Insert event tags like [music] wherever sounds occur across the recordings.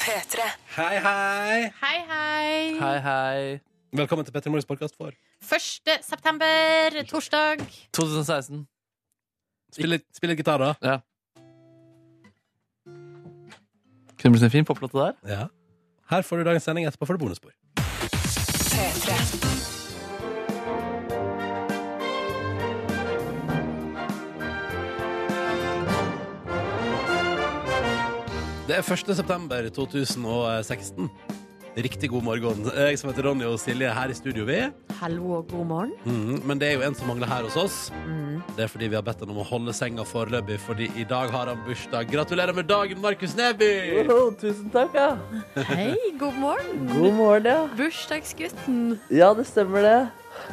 P3. Hei, hei. Hei, hei. Hei, hei. Velkommen til Petter Morgens podkast for 1. september, torsdag. 2016. Spill litt gitar, da. Ja. Kunne blitt en fin popplåte der. Ja. Her får du dagens sending, etterpå får du bonusspor. P3. Det er 1. september 2016. Riktig god morgen. Jeg som heter Ronny og Silje er her i studio, vi. Hallo og god morgen. Mhm, Men det er jo en som mangler her hos oss. Mm. Det er fordi vi har bedt han om å holde senga foreløpig, fordi i dag har han bursdag. Gratulerer med dagen, Markus Neby! Wow, tusen takk, ja. Hei, god morgen. God morgen, ja. Bursdagsgutten. Ja, det stemmer det.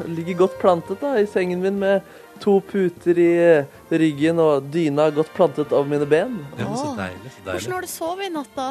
Jeg Ligger godt plantet da, i sengen min med to puter i ryggen og dyna godt plantet over mine ben. Ja, men så deilig, så Hvordan har du sovet i natt, da?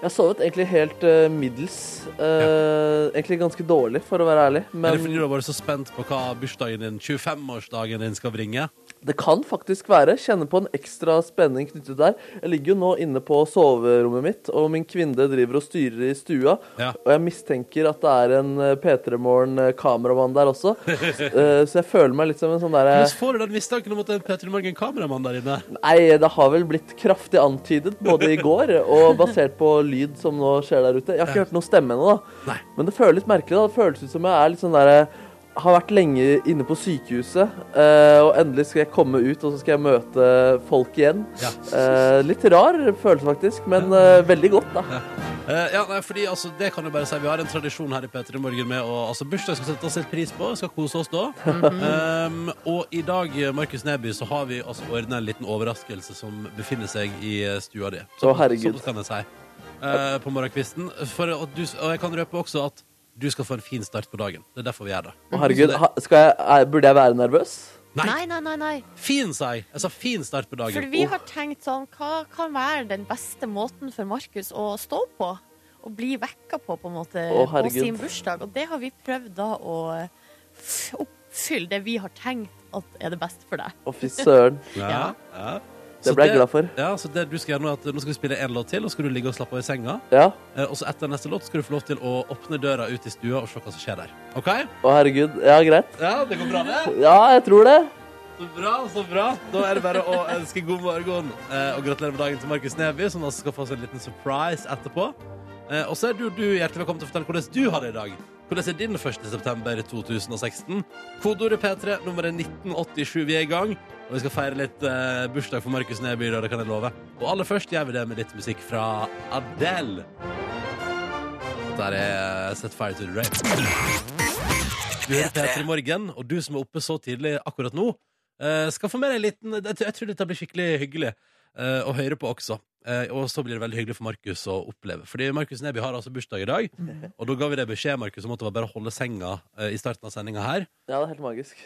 Jeg har sovet egentlig helt uh, middels. Eh, Egentlig ganske dårlig, for å være ærlig. Er det fordi du har vært så spent på hva bursdagen din, 25-årsdagen din, skal bringe? Det kan faktisk være. Kjenne på en ekstra spenning knyttet der. Jeg ligger jo nå inne på soverommet mitt, og min kvinne driver og styrer i stua. Ja. Og jeg mistenker at det er en eh, P3 Morgen-kameramann der også. [laughs] Eh, Så jeg føler meg litt som en sånn derre Hvordan får du den mistanken om at det er en Petter Morgen-kameramann der inne? Nei, det har vel blitt kraftig antydet, både i går og basert på lyd som nå skjer der ute. Jeg har ikke hørt noe stemme ennå, da. Nei. Men det føles merkelig. da. Det føles ut som jeg er litt sånn derre har vært lenge inne på sykehuset, eh, og endelig skal jeg komme ut og så skal jeg møte folk igjen. Ja. Eh, litt rar følelse, faktisk, men eh, veldig godt, da. Eh, ja, nei, fordi altså, det kan du bare si Vi har en tradisjon her i P3 Morgen med å altså, Bursdag skal sette oss litt pris på, skal kose oss da. um, og i dag, Markus Neby, så har vi altså ordna en liten overraskelse som befinner seg i stua di. Å, herregud. Sånn kan jeg si. Eh, på morgenkvisten. For at du, og jeg kan røpe også at du skal få en fin start på dagen. Det er derfor vi er der. Å, herregud, ha, skal jeg, er, burde jeg være nervøs? Nei, Nei, nei, nei. nei. fin, sa jeg. Jeg sa fin start på dagen. For vi har tenkt sånn, hva kan være den beste måten for Markus å stå på? Å bli vekka på, på en måte, Å, på herregud. sin bursdag. Og det har vi prøvd da å f- oppfylle det vi har tenkt at er det beste for deg. Å, fy søren. Ja, ja. Det ble jeg glad for. Ja, så det du skal gjøre Nå er at nå skal vi spille en låt til, og så skal du ligge og slappe av i senga. Ja. Eh, Og så etter neste låt skal du få lov til å åpne døra ut i stua og se hva som skjer der. OK? Å, herregud. Ja, greit. Ja, det går bra, det. Ja, jeg tror det. Så bra, så bra. Da er det bare å ønske god morgen eh, og gratulere med dagen til Markus Neby, som altså skal få seg en liten surprise etterpå. Eh, Og så er du, du hjertelig velkommen til å fortelle hvordan du har det i dag. Hvordan er din 1. september 2016? Kodeordet P3, nummeret 1987. Vi er i gang, og vi skal feire litt eh, bursdag for Markus Neby. da, Det kan jeg love. Og aller først gjør vi det med litt musikk fra Adele. Der er Set Fire to the Rain. Du hører P3 Morgen, og du som er oppe så tidlig akkurat nå, eh, skal få med deg en liten jeg tror dette blir skikkelig hyggelig eh, å høre på også. Eh, og så blir det veldig hyggelig for Markus å oppleve. Fordi Markus Neby har altså bursdag i dag. [laughs] Og da ga vi deg beskjed Markus, om at det var bare å holde senga eh, i starten av sendinga her. Ja, det er helt magisk.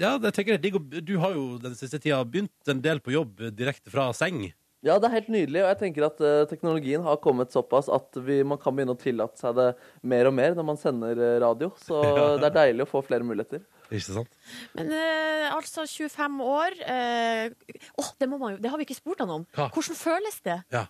Ja, det tenker jeg Du har jo den siste tida begynt en del på jobb direkte fra seng. Ja, det er helt nydelig, og jeg tenker at eh, teknologien har kommet såpass at vi, man kan begynne å tillate seg det mer og mer når man sender eh, radio. Så [laughs] det er deilig å få flere muligheter. Ikke sant? Men eh, altså 25 år eh, åh, det, må man jo, det har vi ikke spurt han om. Hva? Hvordan føles det? Ja.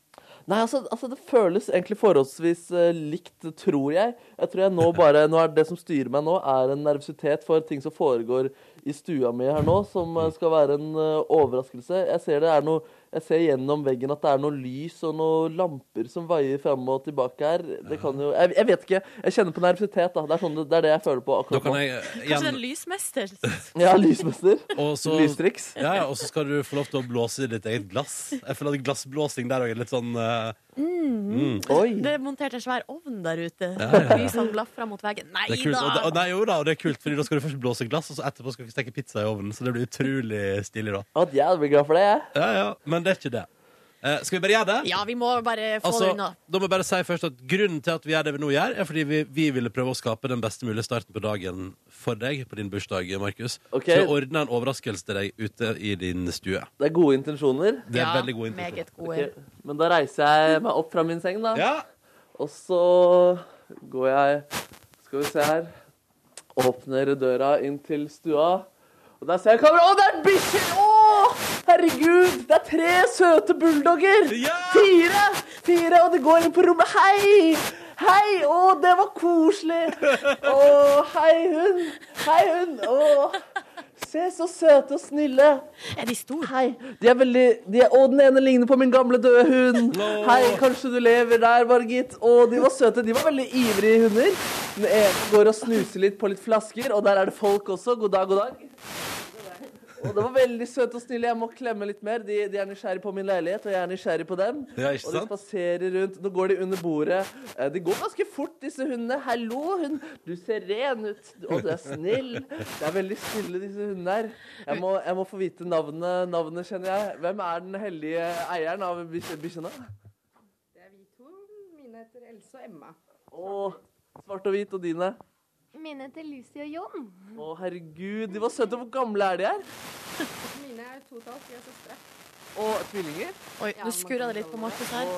Nei, altså, altså det føles egentlig forholdsvis eh, likt, tror jeg. Jeg tror jeg nå bare, nå er Det som styrer meg nå, er en nervøsitet for ting som foregår i stua mi her nå, som eh, skal være en eh, overraskelse. Jeg ser det er noe jeg ser gjennom veggen at det er noe lys og noen lamper som veier fram og tilbake her. Det kan jo Jeg, jeg vet ikke. Jeg kjenner på nervøsitet, da. Det er, sånn, det, det er det jeg føler på Da akkurat kan nå. jeg igjen... Kanskje en lysmester? [laughs] Ja, lysmester. og Lystriks. ja, ja, og så skal du få lov til å blåse i ditt eget glass. Jeg føler at glassblåsing der òg er litt sånn uh... mm. Oi. Det er montert en svær ovn der ute. Ja, ja. Lysene blafrer mot veggen. Nei Det er kult. Og, det- da! og, nei, jo da, og det er kult, Fordi da skal du først blåse glass, og så etterpå skal du steke pizza i ovnen. Så det blir utrolig stilig, da. At jeg blir glad for det, jeg. Ja, ja, Men det er ikke det. Eh, skal vi bare gjøre det? Ja, vi må bare få Altså, det unna. da må jeg bare si først at Grunnen til at vi gjør det vi nå gjør, er fordi vi, vi ville prøve å skape den beste mulige starten på dagen for deg på din bursdag, Markus. Ok. Så ordne ordna en overraskelse til deg ute i din stue. Det er gode intensjoner. Det er ja, veldig god intensjon. Meget gode. Ok, Men da reiser jeg meg opp fra min seng, da. Ja. Og så går jeg Skal vi se her. Åpner døra inn til stua. Og der ser jeg kameraet. Å, det er bikkjer! Å! herregud! Det er tre søte bulldogger! Ja! Fire! Fire, og de går inn på rommet. Hei! Hei! Å, det var koselig! Å, hei, hund! Hei, hund! Å, se så søte og snille. Er de store? Hei. De er veldig de er, Å, den ene ligner på min gamle døde hund. No. Hei, kanskje du lever der, Margit. Å, de var søte. De var veldig ivrige hunder. Den ene går og snuser litt på litt flasker, og der er det folk også. God dag, god dag. Og det var veldig søt og snill. Jeg må klemme litt mer. De, de er nysgjerrig på min leilighet, og jeg er nysgjerrig på dem. Ja, ikke Og de spaserer rundt. Nå går de under bordet. Eh, De går ganske fort, disse hundene. Hallo, hund. Du ser ren ut. Og du er snill. Det er veldig snille, disse hundene her. Jeg må, jeg må få vite navnet. Navnet kjenner jeg. Hvem er den heldige eieren av bikkje- bikkjene? Det er vi to. Mine heter Else og Emma. Å, svart og hvit. Og dine? Mine heter Lucy og Jon. Å, herregud. De var søte. Hvor gamle er de her? [laughs] Mine er to og et halvt, vi er søstre. Og tvillinger? Oi, nå skurra det litt på Markus her.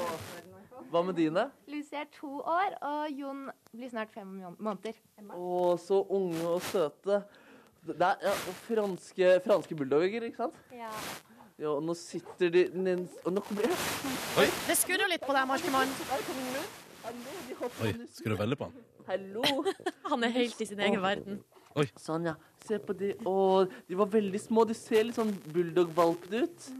Og hva med dine? Lucy er to år, og Jon blir snart fem måneder. Å, så unge og søte. Det er ja, og franske, franske bulldogger, ikke sant? Ja. Ja, og nå sitter de ned- Og nå kommer de Det skurrer litt på deg, Markemann. Oi, skal du velge på han? Hallo. [laughs] Han er helt i sin egen verden. Oi. Sånn, ja. Se på de. Å, de var veldig små. De ser litt sånn bulldog-valpete ut.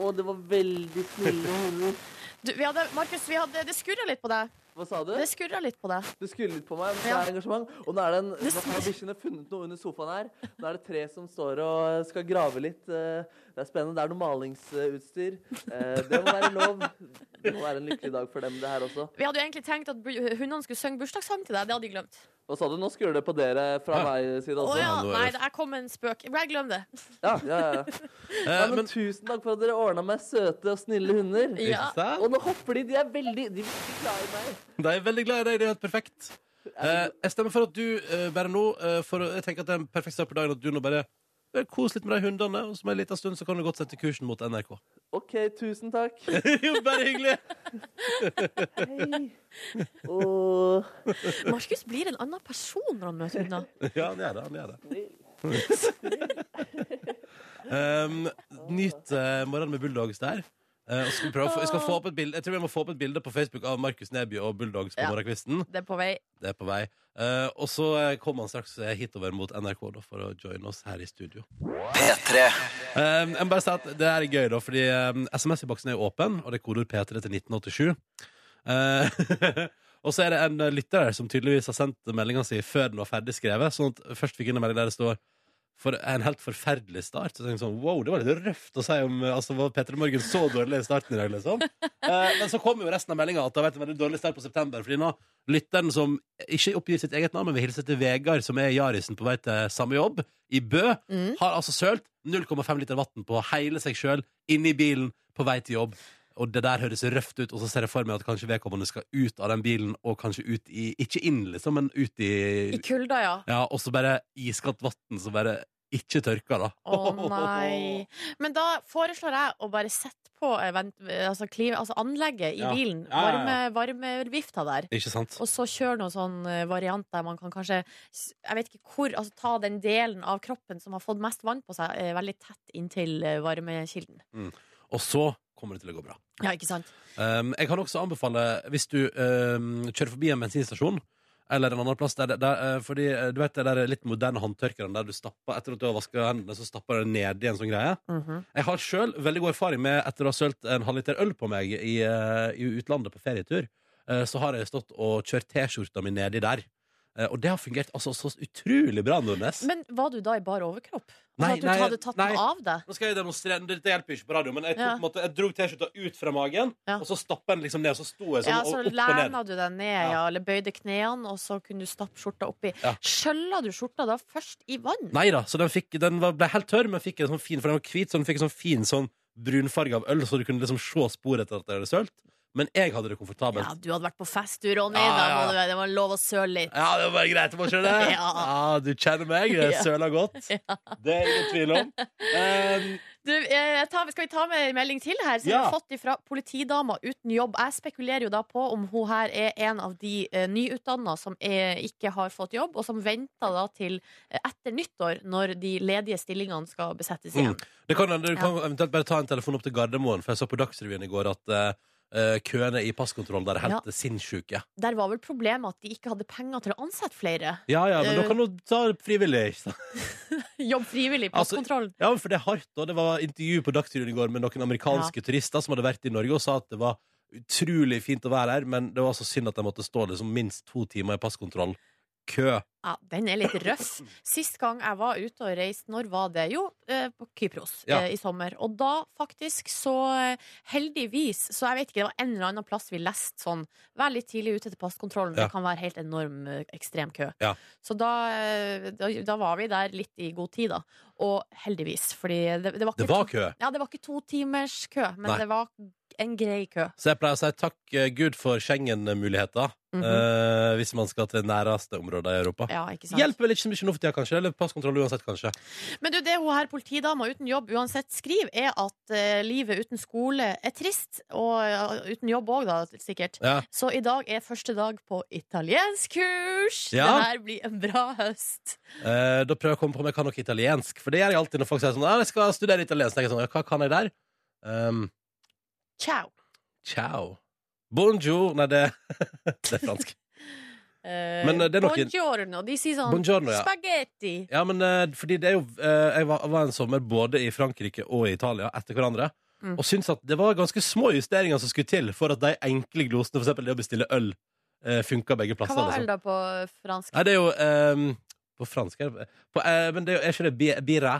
Å, det var veldig snille hunder. [laughs] Du, vi hadde, Markus, vi hadde, det skurra litt på deg. Hva sa du? Det skurra litt på deg. Det skurrer litt på meg, men det er engasjement. Og nå er det en, nå har bikkjene funnet noe under sofaen her. Nå er det tre som står og skal grave litt. Eh, Det er spennende. Det er noe malingsutstyr. Eh, Det må være lov. Det må være en lykkelig dag for dem, det her også. Vi hadde jo egentlig tenkt at hundene skulle synge bursdagssang til deg. Det hadde de glemt. Hva sa du? Nå skrur det på dere fra Ja. meg side Å også. ja, er nei, det- jeg kom med en spøk. Jeg glem det. Ja, ja, ja. [laughs] Eh, Nei, men men tusen takk for at dere ordna meg søte og snille hunder. Ja. Og nå hopper de. De er veldig De er glad i meg. De er veldig glad i deg. Det er helt perfekt. Eh, jeg stemmer for at du eh, bare nå eh, for, Jeg tenker at det er en perfekt start på dagen at du nå bare Kos litt med de hundene, og så om en liten stund så kan du godt sette kursen mot NRK. [laughs] OK, tusen takk. [laughs] jo, bare hyggelig! Hei. Oh. [laughs] Markus blir en annen person når han møter hunder. Ja, han gjør det. Han gjør det. Um, nyt uh, morgenen med bulldogs der. Eh, og skal vi, prøve, å få- jeg, skal få opp et bilde, jeg tror vi må få opp et bilde på Facebook av Markus Neby og bulldogs på Ja. morgenkvisten. Det er på vei. Det er på vei. Eh, og så eh, kommer han straks eh, hitover mot NRK da, for å joine oss her i studio. P3. Eh, jeg må bare si at Det her er gøy, da, fordi SMS-boksen er jo åpen, og det er kodeord P3 til 1987. Eh, [laughs] og så er det en lytter her som tydeligvis har sendt meldinga si før den var ferdig skrevet. Sånn at først fikk jeg en melding der det står for en helt forferdelig start. Så tenkte jeg sånn, wow, Det var litt røft å si om eh, altså, var Petter Morgen så dårlig i starten i dag. liksom Eh, Men så kom jo resten av meldinga at det har vært en veldig dårlig start på september. Fordi nå lytteren som ikke oppgir sitt eget navn, men vil hilse til Vegard, som er Jarisen på vei til samme jobb, i Bø, Mm. har altså sølt 0,5 liter vann på hele seg sjøl inne i bilen på vei til jobb. Og det der høres røft ut, og så ser jeg for meg at kanskje vedkommende skal ut av den bilen, og kanskje ut i Ikke inn, liksom, men ut i I kulda, ja. Ja, og så bare iskaldt vann som bare ikke tørker, da. Å nei. Men da foreslår jeg å bare sette på event, altså, kli- altså anlegget i Ja. bilen. Ja, Varme, varmevifta der. Ikke sant? Og så kjøre noen sånn eh, variant der man kan kanskje Jeg vet ikke hvor Altså ta den delen av kroppen som har fått mest vann på seg, eh, veldig tett inntil varmekilden. varmekilden. Og så kommer det til å gå bra. Ja, ikke sant? Um, jeg kan også anbefale, hvis du um, kjører forbi en bensinstasjon eller en annen plass der, der, eh, Fordi eh, du vet det der litt moderne håndtørkeren der du stapper etter at du har vaska hendene, så stapper du nedi en sånn greie. Mhm. Jeg har sjøl veldig god erfaring med, etter å ha sølt en halvliter øl på meg i, eh, i utlandet på ferietur, så har jeg stått og kjørt T-skjorta mi nedi der. Eh, Og det har fungert altså så utrolig bra, Nordnes. Men var du da i bar overkropp? Nei, altså at du nei, hadde tatt nei. den av deg? Nå skal jeg demonstrere, Dette hjelper ikke på radio, men jeg, tok, Ja. måte, jeg dro T-skjorta ut fra magen, Ja. og så stappa den liksom ned, og så sto jeg sånn Ja, og så opp og ned. lena du deg ned, ja, eller bøyde knærne, og så kunne du stappe skjorta oppi. Ja. Skjølla du skjorta da først i vann? Nei da, så den, fikk, den var, ble helt tørr, men fikk en sånn fin, for den var hvit, så den fikk en sånn fin sånn brunfarge av øl, så du kunne liksom se spor etter at jeg hadde sølt. Men jeg hadde det komfortabelt. Ja, du hadde vært på fest, du, Ronny. Ja, Da må det, det var lov å søle litt. Ja, det var greit. Må ikke det? [laughs] Ja. Ja, du kjenner meg. Jeg [laughs] søler godt. [laughs] Det er ingen tvil om. Um, Du, eh, ta, skal vi ta med en melding til her, som Ja. vi har fått fra politidama uten jobb? Jeg spekulerer jo da på om hun her er en av de uh, nyutdanna som er, ikke har fått jobb, og som venter da til uh, etter nyttår, når de ledige stillingene skal besettes igjen. Mm. det kan, du kan eventuelt bare ta en telefon opp til Gardermoen, for jeg så på Dagsrevyen i går at eh, eh, køene i passkontrollen der er helt sinnssyke. Der var vel problemet at de ikke hadde penger til å ansette flere. Ja, ja, men da Eh. kan du ta frivillig. ikke sant? [laughs] Jobb frivillig, i passkontrollen. Ja, for det er hardt. Og det var intervju på Dagsrevyen i går med noen amerikanske turister som hadde vært i Norge og sa at det var utrolig fint å være her, men det var så synd at de måtte stå liksom minst to timer i passkontroll. Kø. Ja, den er litt røff. Sist gang jeg var ute og reiste, når var det? Jo, eh, på Kypros Ja. eh, i sommer. Og da faktisk så eh, heldigvis, så jeg vet ikke, det var en eller annen plass vi leste sånn Vær litt tidlig ute til passkontrollen, Ja. det kan være helt enorm ekstrem kø. Ja. Så da, da, da var vi der litt i god tid, da. Og heldigvis, fordi det, det var ikke Det var to, kø. Ja, det var ikke to timers kø, men Nei. det var en grei kø. Så jeg pleier å si takk eh, Gud for Schengen-muligheter. Mhm. eh, hvis man skal til næreste områder i Europa. Ja, ikke sant? Hjelper vel ikke så mye nå for tida, kanskje? Eller passkontroll uansett, kanskje. Men du, det hun her politidama uten jobb uansett skriver, er at uh, livet uten skole er trist. Og uh, uten jobb òg, da, sikkert. Ja. Så i dag er første dag på italienskkurs. Ja. Det her blir en bra høst. Eh, da prøver jeg å komme på om jeg kan noe italiensk. For det gjør jeg alltid når folk sier sånn Ja, jeg skal studere italiensk. jeg sånn, ja, Hva kan jeg der? Um, Ciao. ciao. Bonjour. Nei, det, [laughs] det er fransk. Uh, [laughs] Men, eh, det er noen- Buongiorno. De sier sånn Buongiorno, ja. spagetti. Ja, men uh, fordi det er jo uh, Jeg var, var en sommer både i Frankrike og i Italia etter hverandre. Mm. Og syntes at det var ganske små justeringer som skulle til for at de enkle glosene, eksempel det å bestille øl, uh, funka begge Hva var øl da på fransk? Nei, det er jo ehm, På fransk er det på, Men det er, jo, ikke det bi- birra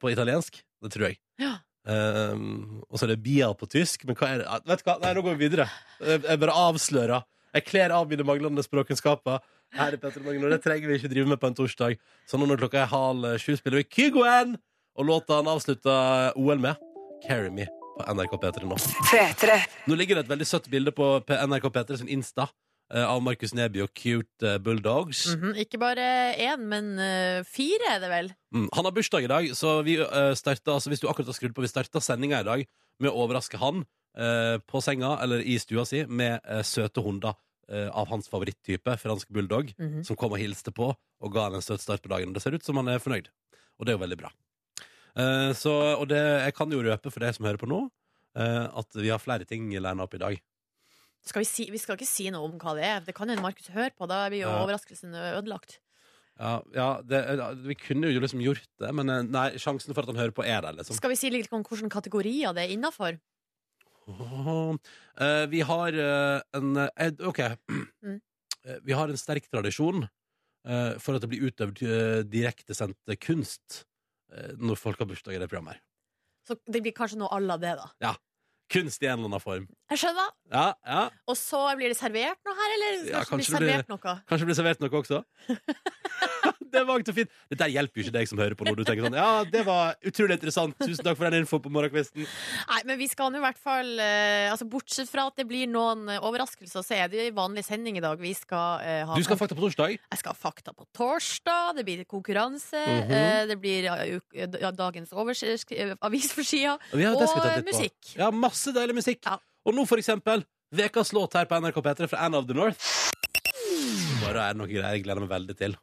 på italiensk? Det tror jeg. Ja. Ehm, og så er det bia på tysk. Men hva er det? Ah, Vet du hva? Nei, nå går vi videre. Jeg, bare avslører. Jeg kler av mine manglende språkkunnskaper. Her er Petter Morgen, og det trenger vi ikke drive med på en torsdag. Så nå når klokka er halv sju, spiller vi Kygoen! Og låta han avslutta OL med, 'Carry Me', på NRK P3 nå. P3. Nå ligger det et veldig søtt bilde på NRK P3 sin Insta av Markus Neby og Cute Bulldogs. Bulldogs. -hmm. Ikke bare én, men eh, fire er det vel? Mm. Han har bursdag i dag, så vi uh, starta, altså hvis du akkurat har skrudd på, vi starta sendinga i dag med å overraske han eh, på senga eller i stua si med eh, søte hunder eh, av hans favoritttype, fransk bulldog, Mhm. som kom og hilste på og ga han en søt start på dagen. Det ser ut som han er fornøyd, og det er jo veldig bra. Eh, så, og det, jeg kan jo røpe for deg som hører på nå, eh, at vi har flere ting lina opp i dag. Skal vi, si, vi skal ikke si noe om hva det er. Det kan hende Markus hører på. Da blir jo Ja. overraskelsen ødelagt. Ja, ja det, Vi kunne jo liksom gjort det, men eh, nei, sjansen for at han hører på, er der, liksom. Skal vi si litt om hvilke kategorier det er innafor? Eh, vi har uh, en uh, OK. Mm. [clears throat] Vi har en sterk tradisjon for at det blir utøvd uh, direktesendt kunst når folk har bursdag i det programmet. her. Så det blir kanskje noe à la det, da. Ja. Kunst i en eller annen form. Jeg skjønner. Ja, ja. Og så blir det servert noe her, eller? Ja, Kanskje, kanskje blir servert noe? Kanskje det blir servert noe også? [laughs] det var ikke så fint. Dette hjelper jo ikke deg som hører på når du tenker sånn Ja, det var utrolig interessant. Tusen takk for den info på morgenkvisten. Nei, men vi skal nå i hvert fall eh, altså Bortsett fra at det blir noen eh, overraskelser, så er det en vanlig sending i dag. Vi skal eh, ha Du skal ha fakta på torsdag. Jeg skal ha fakta på torsdag, det blir konkurranse, Mhm. eh, det blir ja, dagens avis for avisforsida, Ja, og musikk. Ja, masse deilig musikk. Ja. Og nå for eksempel Vekas låt her på NRK P3 fra Anne of the North. Bare er det noe greier jeg gleder meg veldig til.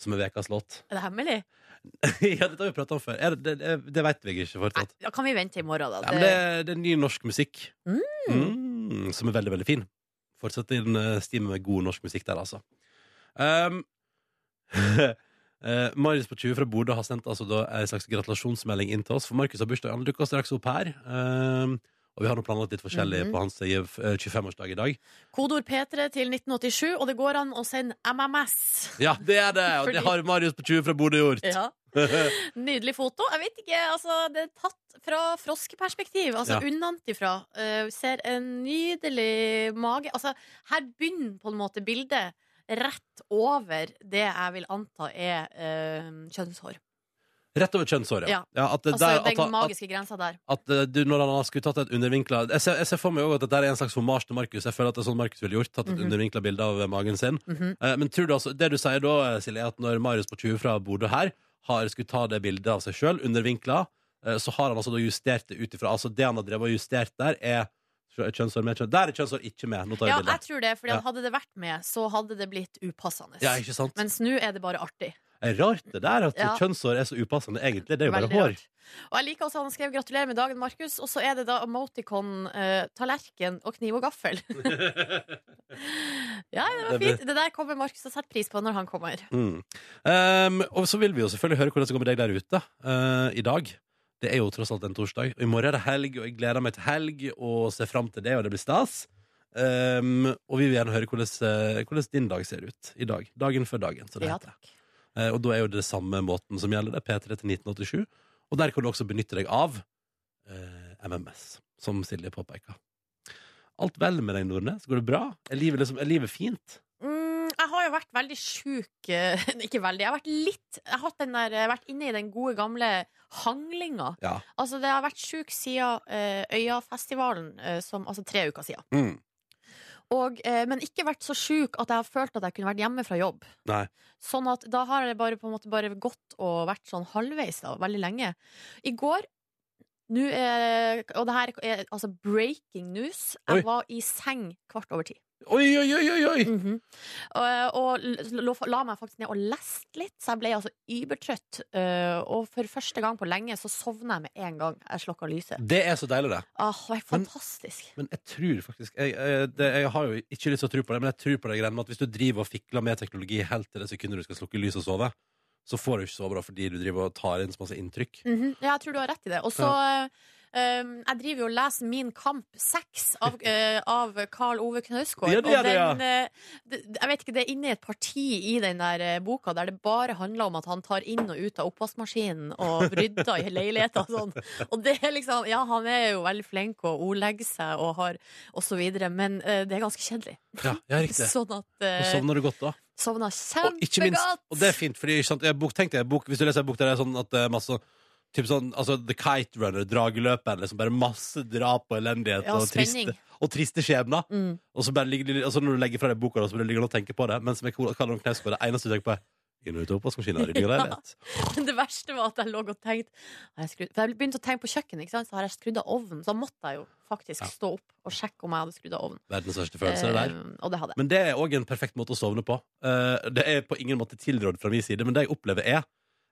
Som er Vekas låt. Er det hemmelig? [laughs] ja, dette har vi pratet om før. Er det, det, det, det vet vi ikke Nei, fortsatt. da kan vi vente i morgen, da. Ja, men det, det er ny norsk musikk. Mm. Mm, som er veldig, veldig fin. Fortsett i den uh, stimen med god norsk musikk der, altså. Um, uh, [laughs] Marius på 20 fra Bodø har sendt altså da en slags gratulasjonsmelding inn til oss. For Markus har bursdag. Han dukker straks opp her. Um, og vi har nå planlagt litt forskjellig Mhm. på hans eh, 25-årsdag i dag. Kodord P3 til 1987, og det går an å sende MMS. Ja, det er det! Og det har Marius på 20 fra Bodø gjort. Ja. [laughs] Nydelig foto. Jeg vet ikke, altså Det er tatt fra froskeperspektiv. Altså Ja. unnantifra. Uh, ser en nydelig mage. Altså, her begynner på en måte bildet rett over det jeg vil anta er uh, kjønnshår. Rett over kjønnshåret. Ja. at Altså der, den at, magiske grensa der. at at du, når han skulle tatt et undervinkla jeg, jeg ser for meg også at dette er en slags hommage til Markus. Jeg føler at det er sånn Markus ville gjort. Tatt et Mhm. undervinkla bilde av eh, magen sin. Mhm. Eh, Men tror du altså, det du sier da, Silje, er at når Marius på 20 fra Bodø her har skulle ta det bildet av seg sjøl, undervinkla, eh, så har han altså da justert det ut ifra Altså det han har drevet og justert der, er Kjønnsår med kjønnsår. Der er kjønnshår ikke med. Nå tar Ja, jeg jeg tror det, for Ja. hadde det vært med, så hadde det blitt upassende. Ja, ikke sant? Mens nå er det bare artig. Er rart det der at Ja. kjønnshår er så upassende, egentlig. Det er jo bare Veldig hår. rart. Og jeg liker også at han skrev 'gratulerer med dagen', Markus. Og så er det da emoticon, eh, tallerken og kniv og gaffel. [laughs] ja, det var Det blir- fint. Det der kommer Markus til å sette pris på når han kommer. Mm. Um, og så vil vi jo selvfølgelig høre hvordan det går med deg der ute eh, i dag. Det er jo tross alt en torsdag. Og I morgen er det helg, og jeg gleder meg til helg og ser fram til det, og det blir stas. Um, og vi vil gjerne høre hvordan, eh, hvordan din dag ser ut i dag. Dagen før dagen, som det Ja, heter. Eh, og da er jo det samme måten som gjelder. Det er P3 til 1987. Og der kan du også benytte deg av eh, MMS, som Silje påpeker. Alt vel med deg, Nordnes? Går det bra? Er livet, liksom, er livet fint? Mm, jeg har jo vært veldig sjuk eh, [laughs] Ikke veldig. Jeg har vært litt Jeg har der, eh, vært inne i den gode, gamle hanglinga. Ja. Altså, det har vært sjuk siden uh, Øyafestivalen, uh, som, altså tre uker siden. Mm. Og, eh, men ikke vært så sjuk at jeg har følt at jeg kunne vært hjemme fra jobb. Nei. Sånn at da har det bare, på en måte bare gått og vært sånn halvveis da, veldig lenge. I går er, Og det her er altså breaking news. Oi. Jeg var i seng kvart over ti. Oi, oi, oi, oi! oi. -hmm. og, og la, meg faktisk ned og leste litt, så jeg ble altså übertrøtt. eh, og for første gang på lenge så sovna jeg med en gang jeg slokka lyset. Det er så deilig, det. Ah, det er fantastisk. Men-. Men jeg tror faktisk Jeg, jeg, det, jeg har jo ikke lyst til å tro på det, men jeg tror på det greiene med at hvis du driver og fikler med teknologi helt til det sekundet du skal slukke lyset og sove, så får du ikke sove da fordi du driver og tar inn så masse inntrykk. Mhm. Ja, jeg tror du har rett i det. Og så eh, Jeg driver jo og leser Min kamp 6 av, [laughs] eh, av Karl Ove Knausgård. Ja, det det, ja. den, eh, jeg vet ikke, det er inne i et parti i den der eh, boka der det bare handler om at han tar inn og ut av oppvaskmaskinen og rydder i leiligheta og sånn. [laughs] Og det er liksom Ja, han er jo veldig flink og ordlegger seg og har og så videre, men det er ganske kjedelig. Ja, ja riktig. [laughs] Sånn at Og sovner du godt da? Sovna Og kjempegodt! og det er fint, fordi sant, jeg, bok, hvis du leser en bok der det er sånn at det er masse Typ sånn, altså The Kite Runner, drageløperen, liksom bare masse drap og elendighet Ja, og, spenning. triste, og triste skjebner. Mm. Og så bare ligger, altså når du legger fra deg boka, da, så blir du liggende og tenke på det. Men som jeg kaller om Knausgård, det eneste du tenker på, er inn og ut av oppvaskmaskinen. rydding av leilighet. Men det verste var at jeg lå og tenkte har jeg skrudd, For jeg begynte å tenke på kjøkkenet, ikke sant? så har jeg skrudd av ovnen. Så da måtte jeg jo faktisk Ja. stå opp og sjekke om jeg hadde skrudd av ovnen. Verdens største følelse, det der. Eh, og det hadde jeg. Men det er òg en perfekt måte å sovne på. Eh, det er på ingen måte tilrådd fra min side, men det jeg opplever, er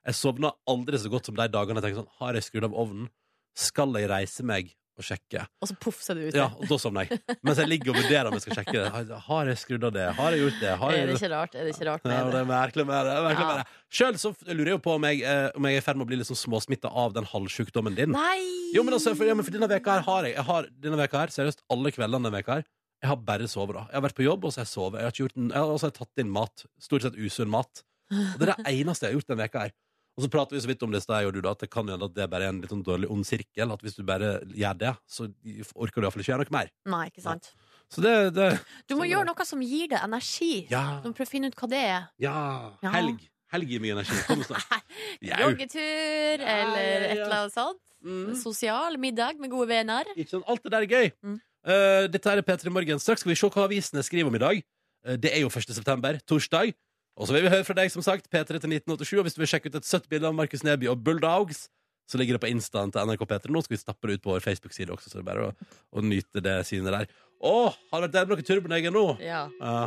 Jeg sovner aldri så godt som de dagene jeg tenker sånn Har jeg skrudd av ovnen? Skal jeg reise meg og sjekke? Og så ut du ute. Ja, og da sovner jeg. Mens jeg ligger og vurderer om jeg skal sjekke det. Har- jeg skrudd av det? Har jeg gjort det? Har er det ikke rart? Er det ikke rart med det det? er merkelig med det. er merkelig med det. Selv så lurer jeg jo på om jeg, eh, om jeg er i ferd med å bli litt sånn småsmitta av den halvsjukdommen din. Nei! Jo, men altså, for, ja, men for denne veka her har jeg, jeg har, Denne veka her, seriøst, alle kveldene denne veka her Jeg har bare sovet da Jeg har vært på jobb, og så har jeg sovet Jeg har, en, jeg har også tatt inn mat Stort sett usunn mat Og det er det eneste jeg har gjort denne veka her Og så prater vi så vidt om det jeg og du da At det kan hende at det bare er en litt sånn dårlig ond sirkel At hvis du bare gjør det Så orker du i hvert fall ikke gjøre noe mer Nei, ikke sant. Så det, det Du må gjøre det. noe som gir deg energi. Ja, Du må prøve å finne ut hva det er. ja, Ja. helg Helg gir mye energi Kom snart. [laughs] Joggetur Ja, eller ja, ja. et eller annet sånt. Mm. Sosial middag med gode venner. Ikke sant? Alt det der er gøy. Mm. Uh, dette er P3 Morgen. Straks skal vi se hva avisene skriver om i dag. Uh, det er jo 1. september, torsdag. Og så vil vi høre fra deg, som sagt, P3 til 1987. Og hvis du vil sjekke ut et søtt bilde av Markus Neby og Bulldogs, så ligger det på instaen til NRK P3. Nå skal vi stappe det ut på vår Facebook-side også, så det er bare å, å nyte det synet der. Å, har det vært der med noe turboneger nå? Ja. Ja.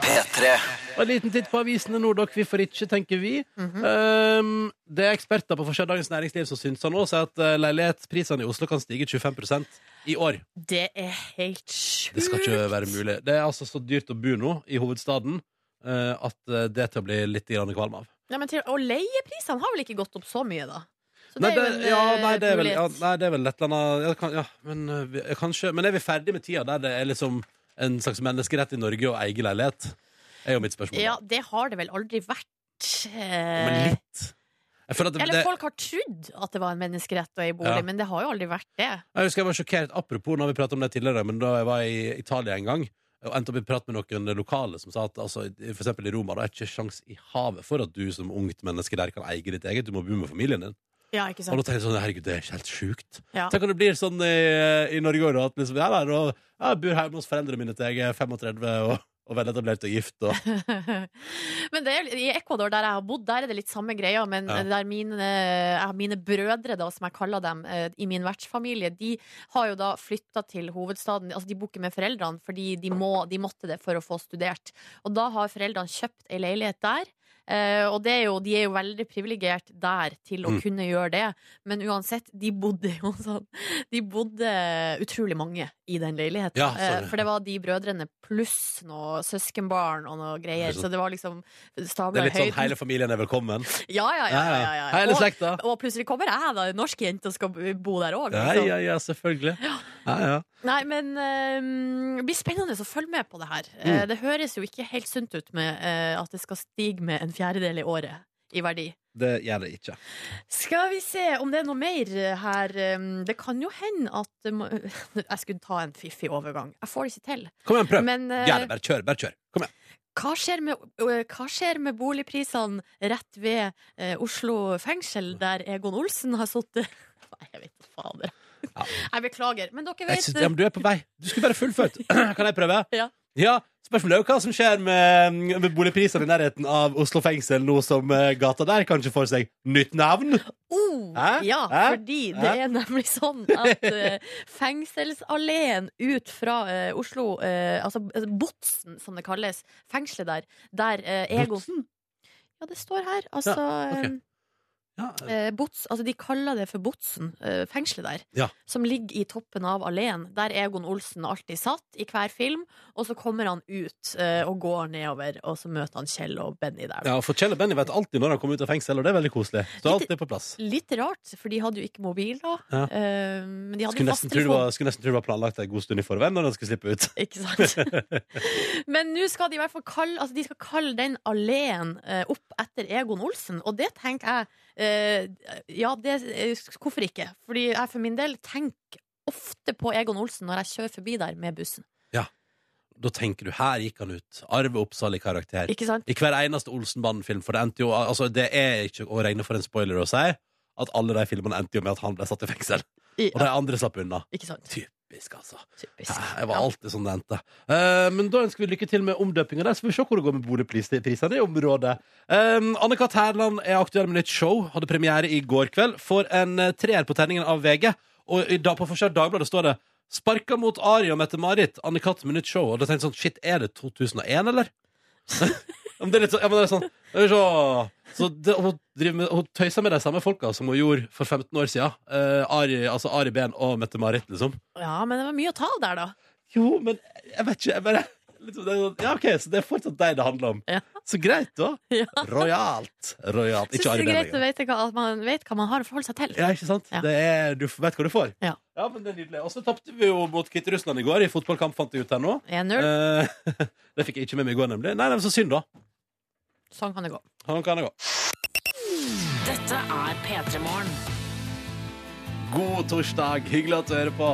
P3. Og en liten titt på avisene nå, vi Hvorfor ikke, tenker vi. Mhm. um, det er eksperter på forskjell Dagens Næringsliv som syns nå, sier at uh, leilighetsprisene i Oslo kan stige 25% i år. Det er helt sjukt. Det skal ikke være mulig. Det er altså så dyrt å bo nå i hovedstaden uh, at uh, det til å bli litt grann kvalm av. Ja, men til, og leieprisene har vel ikke gått opp så mye, da? Så Nei, det er det, ja, eh, nei, det er vel, ja, nei, det er vel et eller annet ja, kan, ja, men, uh, kanskje, men er vi ferdig med tida der det er liksom en slags menneskerett i Norge å eie leilighet? er jo mitt spørsmål. Ja, det har det vel aldri vært. eh, Men litt. Det, Eller det, folk har trodd at det var en menneskerett å eie bolig, Ja. men det har jo aldri vært det. Jeg husker jeg var sjokkert, apropos når vi pratet om det tidligere, men da jeg var i Italia en gang, Og endte opp i prat med noen lokale som sa at altså, for eksempel i Roma det er ikke sjans i havet for at du som ungt menneske der kan eie ditt eget. Du må bo med familien din. Ja, ikke sant? Og da tenkte jeg sånn, herregud, det er ikke helt sjukt. Ja. Tenk om det blir sånn i, i Norge òg, at liksom, er der og jeg bor hjemme hos foreldrene mine til jeg er 35 og, og veletablert og gift. Og, [laughs] Men det er, i Ecuador, der jeg har bodd, der er det litt samme greia. Men Ja. der mine, mine brødre, da, som jeg kaller dem, eh, i min vertsfamilie, de har jo da flytta til hovedstaden. Altså, de bor ikke med foreldrene, fordi de, må, de måtte det for å få studert. Og da har foreldrene kjøpt ei leilighet der. Eh, og det er jo, de er jo veldig privilegert der til å Mm. kunne gjøre det. Men uansett, de bodde jo [laughs] sånn De bodde utrolig mange i den leiligheten. Ja, eh, for det var de brødrene pluss noe søskenbarn og noe greier. Er sånn- Så det var liksom det er litt sånn hele familien er velkommen. [laughs] Ja, ja, ja. ja, ja, ja. Hele Og, slekta. og plutselig kommer jeg, da, en norsk jente, og skal bo der òg. Ja, ja, ja, selvfølgelig. Ja, ja. Nei, men eh, det blir spennende å følge med på det her. Mm. Eh, det høres jo ikke helt sunt ut med eh, at det skal stige med en fjerdedel i året i verdi. Det gjør det ikke. Skal vi se om det er noe mer her. Det kan jo hende at [laughs] Jeg skulle ta en fiffig overgang. Jeg får det ikke til. Kom igjen, prøv. Men eh, Gjør bare kjør. Bare kjør. Kom igjen. hva skjer, med, hva skjer med boligprisene rett ved eh, Oslo fengsel, der Egon Olsen har sittet? [laughs] Nei, jeg vet fader. Ja. [laughs] Jeg beklager. Men dere Jeg vet synes, ja, men du er på vei. Du skulle bare fullført. [clears throat] Kan jeg prøve? Ja. Spørsmålet er jo hva som skjer med, med boligprisene i nærheten av Oslo fengsel nå som eh, gata der kanskje får seg nytt navn. Oh, Hæ? ja, Hæ? fordi det er nemlig sånn at uh, fengselsalleen ut fra uh, Oslo, uh, altså eh, Botsen som det kalles, fengselet der, der eh, Egon? Ja, det står her. Altså ok. Eh, Bots, altså De kaller det for Botsen, eh, fengselet der. Ja. Som ligger i toppen av alleen. Der Egon Olsen alltid satt i hver film. Og så kommer han ut eh, og går nedover, og så møter han Kjell og Benny der. ja, for Kjell og Benny vet alltid når han kommer ut av fengsel, og det er veldig koselig. Så alt er på plass. Litt rart, for de hadde jo ikke mobil da. Ja. Eh, men de hadde Skulle jo nesten, tro det fasttelefon. var, skulle nesten tro det var planlagt en god stund i forveien når han skulle slippe ut. Ikke sant? [laughs] Men nå skal de i hvert fall kalle, altså de skal kalle den alleen eh, opp etter Egon Olsen, og det tenker jeg Ja, det, eh, hvorfor ikke? Fordi jeg for min del tenker ofte på Egon Olsen når jeg kjører forbi der med bussen. Ja. Da tenker du, her gikk han ut. Arve Oppsal i karakter. Ikke sant? I hver eneste Olsenbanden-film, for det endte jo Altså, det er ikke å regne for en spoiler å si at alle de filmene endte jo med at han ble satt i fengsel. I, Og de andre slapp unna. ikke sant? Typisk, altså. Typisk. Det var alltid sånn det endte. Eh, men da ønsker vi lykke til med omdøpinga der, så får vi se hvor det går med boligprisene i området. Um, Anne-Kat. Herland er aktuell med nytt show. Hadde premiere i går kveld. Får en uh, treer på terningen av VG. Og i dag, på forskjell Dagbladet står det 'Sparka mot Ari og Mette-Marit'. Anne-Kat. med nytt show. Og da tenkte jeg sånn Shit, er det 2001, eller? [laughs] Ja, men det er litt sånn, ja, men det er sånn, det er så, så det, hun, med, hun tøyser med de samme folka som hun gjorde for 15 år siden. Eh, Ari, altså Ari Behn og Mette-Marit, liksom. Ja, men det var mye å ta av der, da. Jo, men jeg vet ikke. Jeg bare, liksom, det er sånn, ja, ok, Så det er fortsatt deg det handler om. Ja. Så greit, da. [laughs] Ja. Rojalt. Rojalt. Syns Ikke det Ari er Behn greit å lenger. vite hva, at man vet hva man har å forholde seg til. Ja, ikke sant? Ja. Det er, du vet hva du får. Ja. men det er nydelig. Og så tapte vi jo mot Hviterussland i går, i fotballkamp, fant jeg ut her nå. 1-0. Eh, [laughs] det fikk jeg ikke med meg i går, nemlig. Nei, nei, men så synd, da. Sånn kan det gå. Sånn kan det gå. Dette er P3 Morgen. God torsdag. Hyggelig at du hører på.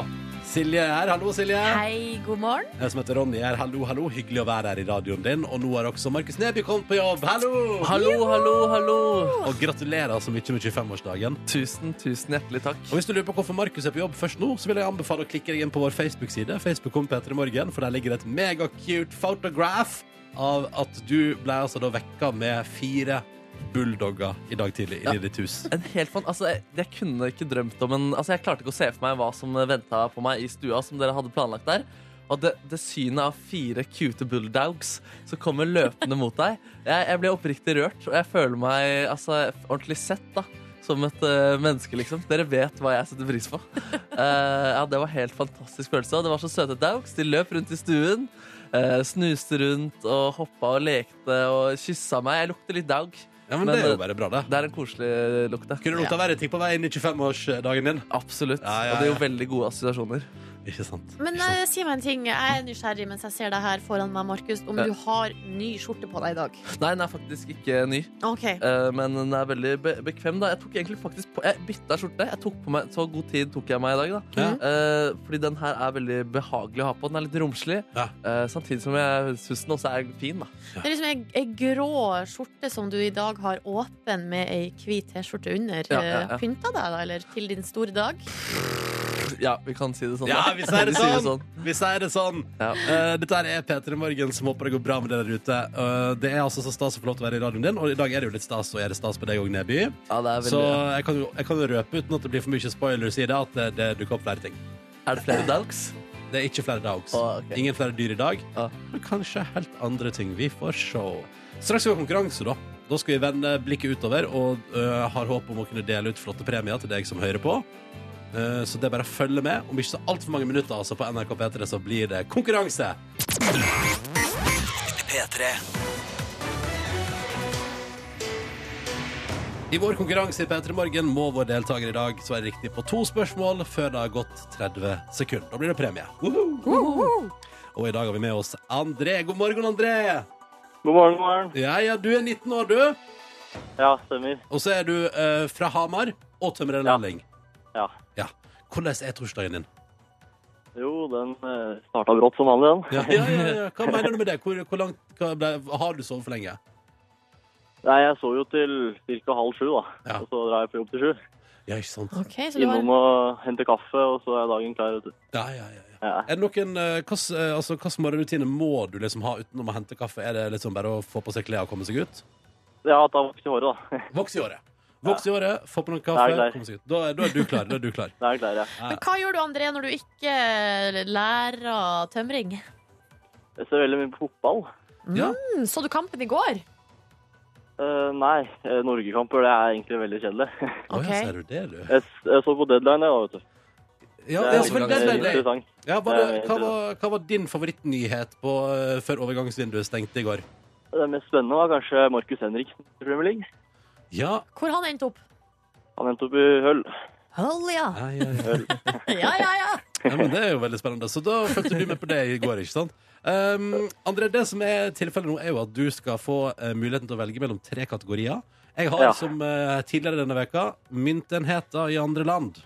Silje er her. Hallo, Silje. Hei, god morgen. Jeg som heter Ronny er Hallo, hallo. Hyggelig å være her i radioen din. Og nå har også Markus Neby kommet på jobb. Hallo! Hallo, hallo, hallo! Og gratulerer så mye med 25-årsdagen. Tusen, tusen hjertelig takk. Og hvis du lurer på hvorfor Markus er på jobb først nå, så vil jeg anbefale å klikke deg inn på vår Facebook-side. Facebook Peter i morgen, for der ligger et megacute photograph av at du ble altså da vekka med fire bulldogger i dag tidlig Ja. i ditt hus. En helt fan, altså, jeg, jeg kunne ikke drømt om en altså, Jeg klarte ikke å se for meg hva som venta på meg i stua, som dere hadde planlagt der. Og det, det synet av fire cute bulldogs som kommer løpende mot deg Jeg, jeg ble oppriktig rørt, og jeg føler meg altså, ordentlig sett, da. Som et uh, menneske, liksom. Dere vet hva jeg setter pris på. Uh, [laughs] ja, Det var helt fantastisk følelse. Og det var så søte dogs. De løp rundt i stuen. Eh, snuste rundt og hoppa og lekte og kyssa meg. Jeg lukter litt daug. Ja, men, Men, det er jo eh, bare bra, det. Det er en koselig lukt. det. Kunne lukta lukta verre ting på vei inn i 25-årsdagen din? Absolutt. Ja, ja, Og det er jo veldig gode assosiasjoner. Ikke sant? Men Ikke sant? eh, si meg en ting. Jeg er nysgjerrig mens jeg ser deg her foran meg, Markus. Om Ja. du har ny skjorte på deg i dag. Nei, den er faktisk ikke ny, Okay. eh, men den er veldig be bekvem. da Jeg tok egentlig faktisk på Jeg bytta skjorte. Jeg tok på meg Så god tid tok jeg meg i dag, da. Ja. Eh, fordi den her er veldig behagelig å ha på. Den er litt romslig. Ja. eh, samtidig som jeg syns den også er fin. da Det er liksom ei, ei grå skjorte som du i dag har åpen med ei hvit T-skjorte under. Ja, ja, ja. Eh, Pynta deg, da, eller til din store dag? Ja, vi kan si det sånn. Ja, da. [laughs] vi sier det Vi sier sånn. Vi sier det sånn. Ja. Uh, dette er P3 Morgen, som håper det går bra med dere der ute. Uh, det er altså så stas å få lov til å være i radioen din, og i dag er det jo litt stas å gjøre stas på deg òg, Neby. Ja, det er Så veldig jeg kan, jeg kan jo røpe, uten at det blir for mye spoilers i det, at det, det dukker opp flere ting. Er det flere dogs? Det er ikke flere dogs. Oh, okay. Ingen flere dyr i dag. Oh. Men kanskje helt andre ting. Vi får se. Straks skal vi ha konkurranse, da. Da skal vi vende blikket utover og uh, har håp om å kunne dele ut flotte premier til deg som hører på. Eh, så det er bare å følge med. Om ikke så altfor mange minutter altså på NRK P3 så blir det konkurranse. I vår konkurranse i P3 Morgen må vår deltaker i dag svare riktig på to spørsmål før det har gått 30 sekunder. Da blir det premie. Woohoo! Og i dag har vi med oss André. God morgen, André. God morgen, god morgen. Ja, ja, du er 19 år, du. Ja, stemmer. Og så er du eh, fra Hamar og tømrerlærling. Ja. ja. Hvordan er torsdagen din? Jo, den eh, starta brått som vanlig, den. Ja, ja, ja, ja. Hva [laughs] mener du med det? Hvor, hvor langt hva ble, Har du sovet for lenge? Nei, jeg sov jo til ca. halv sju, da. Ja. Og så drar jeg på jobb til sju. Ja, ikke sant? Okay, så du har Innom og hente kaffe, og så er dagen klar. vet du. Ja, ja, ja. ja. Ja. Er det noen eh, Hvilken eh, altså, hvilken morgenrutine må du liksom ha utenom å hente kaffe? Er det liksom bare å få på seg klær og komme seg ut? Ja, ta voks i håret, da. Voks i håret. Voks i håret, få på noen er kaffe, jeg seg ut. Da, er- da er du klar. Da er du klar. [laughs] Da er klar, ja. Men hva gjør du, André, når du ikke lærer tømring? Jeg ser veldig mye på fotball. Ja. Mm, så du kampen i går? Uh, nei, eh, Norgekamper det er egentlig veldig kjedelig. Okay. Ser du det, du? Jeg, jeg så på deadline, jeg, da, vet du. Ja, Det er selvfølgelig. veldig interessant. Ja, bare, er hva, var, hva var din favorittnyhet på, eh, før overgangsvinduet stengte i går? Det mest spennende var kanskje Markus Henriksen i Premier League. Ja, Hvor han endte opp? Han endte opp i Høll. Høll, ja. ja, ja, ja. [laughs] Ja, ja, ja. ja men Det er jo veldig spennende. Så da fulgte du med på det i går, ikke sant? Um, André, det som er tilfellet nå, er jo at du skal få uh, muligheten til å velge mellom tre kategorier. Jeg har, Ja. som uh, tidligere denne veka, myntenheter i andre land.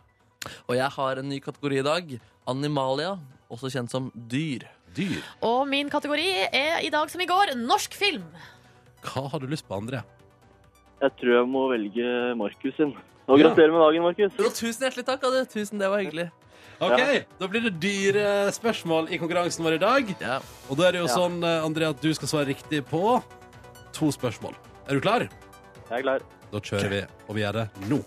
Og jeg har en ny kategori i dag. Animalia, også kjent som dyr. Dyr. Og min kategori er i dag som i går norsk film. Hva har du lyst på, André? Jeg tror jeg må velge Markus sin. Og Ja. gratulerer med dagen, Markus. Jo, tusen hjertelig takk, Adi. Tusen, det var hyggelig. Ok, Ja. Da blir det dyrespørsmål i konkurransen vår i dag. Ja. Og da er det jo Ja. sånn, eh, André, at du skal svare riktig på to spørsmål. Er du klar? Jeg er klar. Da kjører vi, og vi gjør det nå.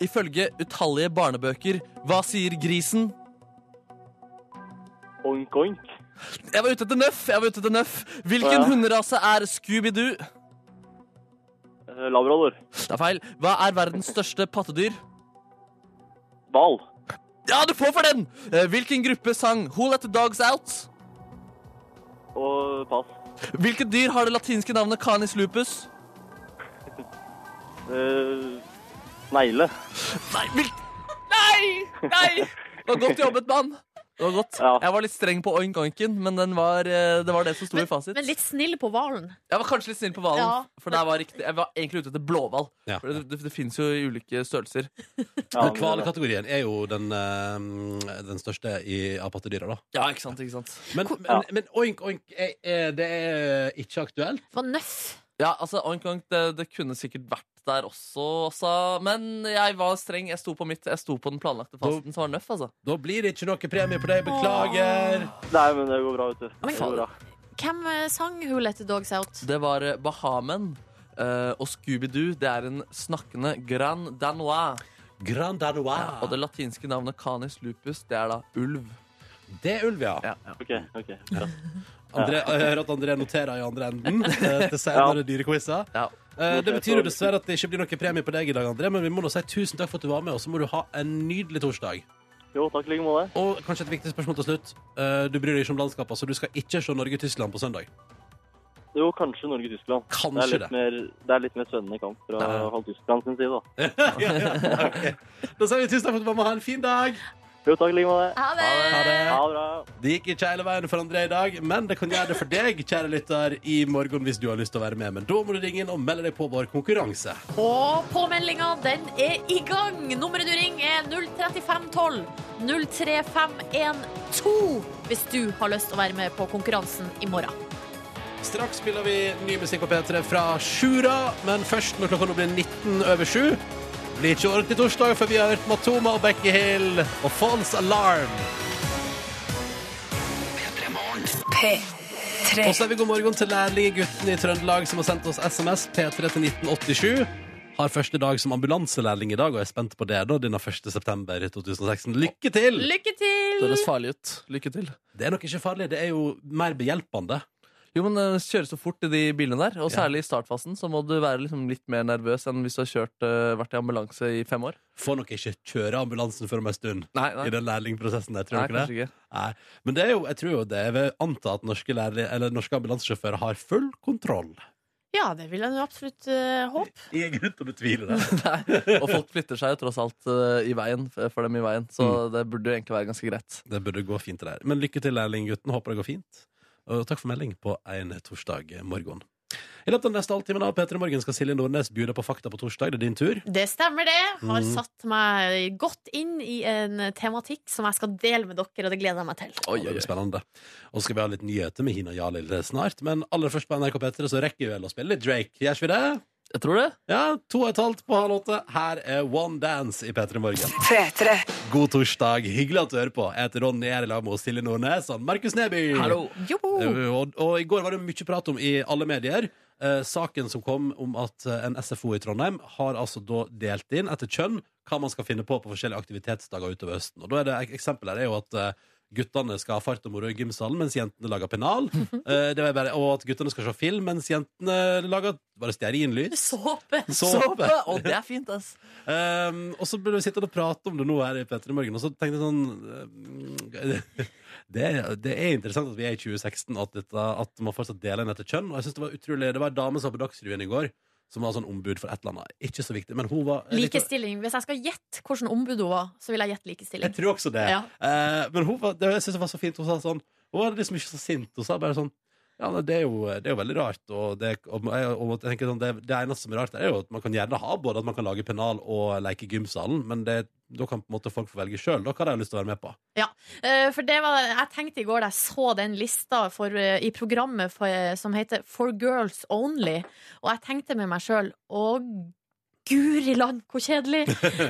Ifølge utallige barnebøker, hva sier grisen? Oink, oink. Jeg var ute etter nøff! jeg var ute etter nøff Hvilken Ja. hunderase er Scooby-Doo? Labrador. Det er feil. Hva er verdens største pattedyr? Hval. Ja, du får for den! Eh, Hvilken gruppe sang Who Let The Dogs Out? Og pass. Hvilket dyr har det latinske navnet Canis lupus? [laughs] Snegle. Nei, hvil... Nei! Nei! Det var godt jobbet, mann. Det var godt. Ja. Jeg var litt streng på oink-oinken, men den var, eh, det var det som sto i fasit. Men litt snill på hvalen. Jeg var kanskje litt snill på hvalen, Ja. for det var riktig. jeg var egentlig ute etter blåhval. Ja. For Det, det, det fins jo i ulike størrelser. [laughs] Ja, Men Hvalkategorien er jo den, eh, den største i, av pattedyra, da. Ja, ikke sant, ikke sant. Men, men, men oink, oink, er, er, det er ikke aktuelt? For nøff. Ja, altså, oink-oink, det, det kunne sikkert vært der også, altså. men jeg var streng. Jeg sto på mitt. Jeg sto på den planlagte fasten, som var nøff, altså. Da blir det ikke noe premie på deg. Beklager. Nei, men det går bra, vet du. Det går bra. Hvem eh, sang Who Let The Dogs Out? Det var eh, Bahamen. Uh, og Scooby-Doo, det er en snakkende Grand Danois. Grand Danois. Og det latinske navnet Canis lupus, det er da ulv. Det er ulv, ja. Ja, ok, OK. André, jeg hører at André noterer i andre enden eh, til senere dyrequizer. Ja. Eh, Det betyr jo dessverre at det ikke blir noe premie på deg i dag, André, men vi må nå si tusen takk for at du var med, og så må du ha en nydelig torsdag. Jo, takk i like måte. Og kanskje et viktig spørsmål til slutt. Eh, Du bryr deg ikke om landskapet, så du skal ikke se Norge-Tyskland på søndag. Jo, kanskje Norge-Tyskland. Det, er litt det. mer- det er litt mer spennende kamp fra Ja. halv Tyskland sin side, da. [laughs] ja, ja, okay. Da sier vi tusen takk for at du var med. Ha en fin dag. Jo, takk i like måte. Ha det! Ha det. Ha det bra. Det gikk ikke hele veien for André i dag, men det kan gjøre det for deg, kjære lytter, i morgen hvis du har lyst til å være med. Men da må du ringe inn og melde deg på vår konkurranse. Og påmeldinga, den er i gang! Nummeret du ringer, er 03512. 03512 hvis du har lyst til å være med på konkurransen i morgen. Straks spiller vi ny musikk på P3 fra Sjura, men først når klokka nå blir 19 over 7. Blir ikke ordentlig torsdag før vi har hørt Matoma og Becky Hill og False Alarm. Og så er vi god morgen til lærlinggutten i Trøndelag som har sendt oss SMS P3 til 1987. Har første dag som ambulanselærling i dag og er spent på det da, denne 1. september 2016. Lykke til! Lykke til! Det høres farlig ut. Lykke til. Det er nok ikke farlig, det er jo mer behjelpende. Jo, men kjøre kjøres så fort i de bilene der, og særlig i startfasen så må du være liksom litt mer nervøs enn hvis du har kjørt, uh, vært i ambulanse i fem år. Får nok ikke kjøre ambulansen før om en stund. Nei, I den lærlingprosessen der, tror Nei, ikke det? Nei. Men det er jo, jeg tror jo det. Jeg vil anta at norske, norske ambulansesjåfører har full kontroll. Ja, det vil jeg absolutt uh, håpe. Ingen grunn til å betvile det. [laughs] Nei. Og folk flytter seg jo tross alt uh, i veien, for dem i veien, så Mm. det burde jo egentlig være ganske greit. Det burde gå fint, det der. Men lykke til, lærlinggutten. Håper det går fint. Og takk for melding på en torsdag morgen. I løpet av den neste halvtimen av P3 Morgen skal Silje Nordnes bjude på Fakta på torsdag. Det er din tur. Det stemmer, det. Har Mm. satt meg godt inn i en tematikk som jeg skal dele med dere, og det gleder jeg meg til. Oi, det oi. spennende. Og så skal vi ha litt nyheter med Hina Jalil snart. Men aller først på NRK P3 så rekker vi vel å spille litt Drake. Gjør vi det? Jeg tror det. Ja, to og et halvt på halv åtte. Her er One Dance i P3 Morgen. God torsdag. Hyggelig at du hører på. Jeg heter Ronny, er lag med Silje Nordnes og Markus Neby. Hallo. Eh, Og, og i går var det mye prat om i alle medier. Eh, saken som kom om at eh, en SFO i Trondheim har altså da delt inn etter kjønn hva man skal finne på på forskjellige aktivitetsdager utover høsten. Og da er det ek- Eksempelet her er jo at eh, guttene skal ha fart og moro i gymsalen, mens jentene lager pennal. [laughs] Eh, det var bare, og at guttene skal se film, mens jentene lager bare stearinlys. Såpe! Såpe. Og det er fint, ass. Um, og så ble vi sittende og prate om det nå her i P3 Morgen, og så tenkte jeg sånn eh, [laughs] det, det er interessant at vi er i 2016, at, dette, at man fortsatt deler inn etter kjønn. Og jeg synes Det var utrolig Det var en dame som var på Dagsrevyen i går, som var sånn ombud for et eller annet. Ikke så viktig, men hun var Likestilling. Hvis jeg skal gjette hvordan ombud hun var, så vil jeg gjette likestilling. Jeg tror også det. Ja. Eh, men hun var, det, jeg synes det var så fint. Hun sa sånn Hun var liksom ikke så sint. Hun sa bare sånn ja, det er, jo, det er jo veldig rart. Og, det, og, jeg, og jeg tenker sånn, det, det eneste som er rart, er jo at man kan gjerne ha både at man kan lage pennal og leke i gymsalen, men det, da kan på en måte folk få velge sjøl. Hva de har lyst til å være med på. Ja, For det var, jeg tenkte i går da jeg så den lista for, eh, i programmet for, eh, som heter For Girls Only, og jeg tenkte med meg sjøl Å, guri land, hvor kjedelig!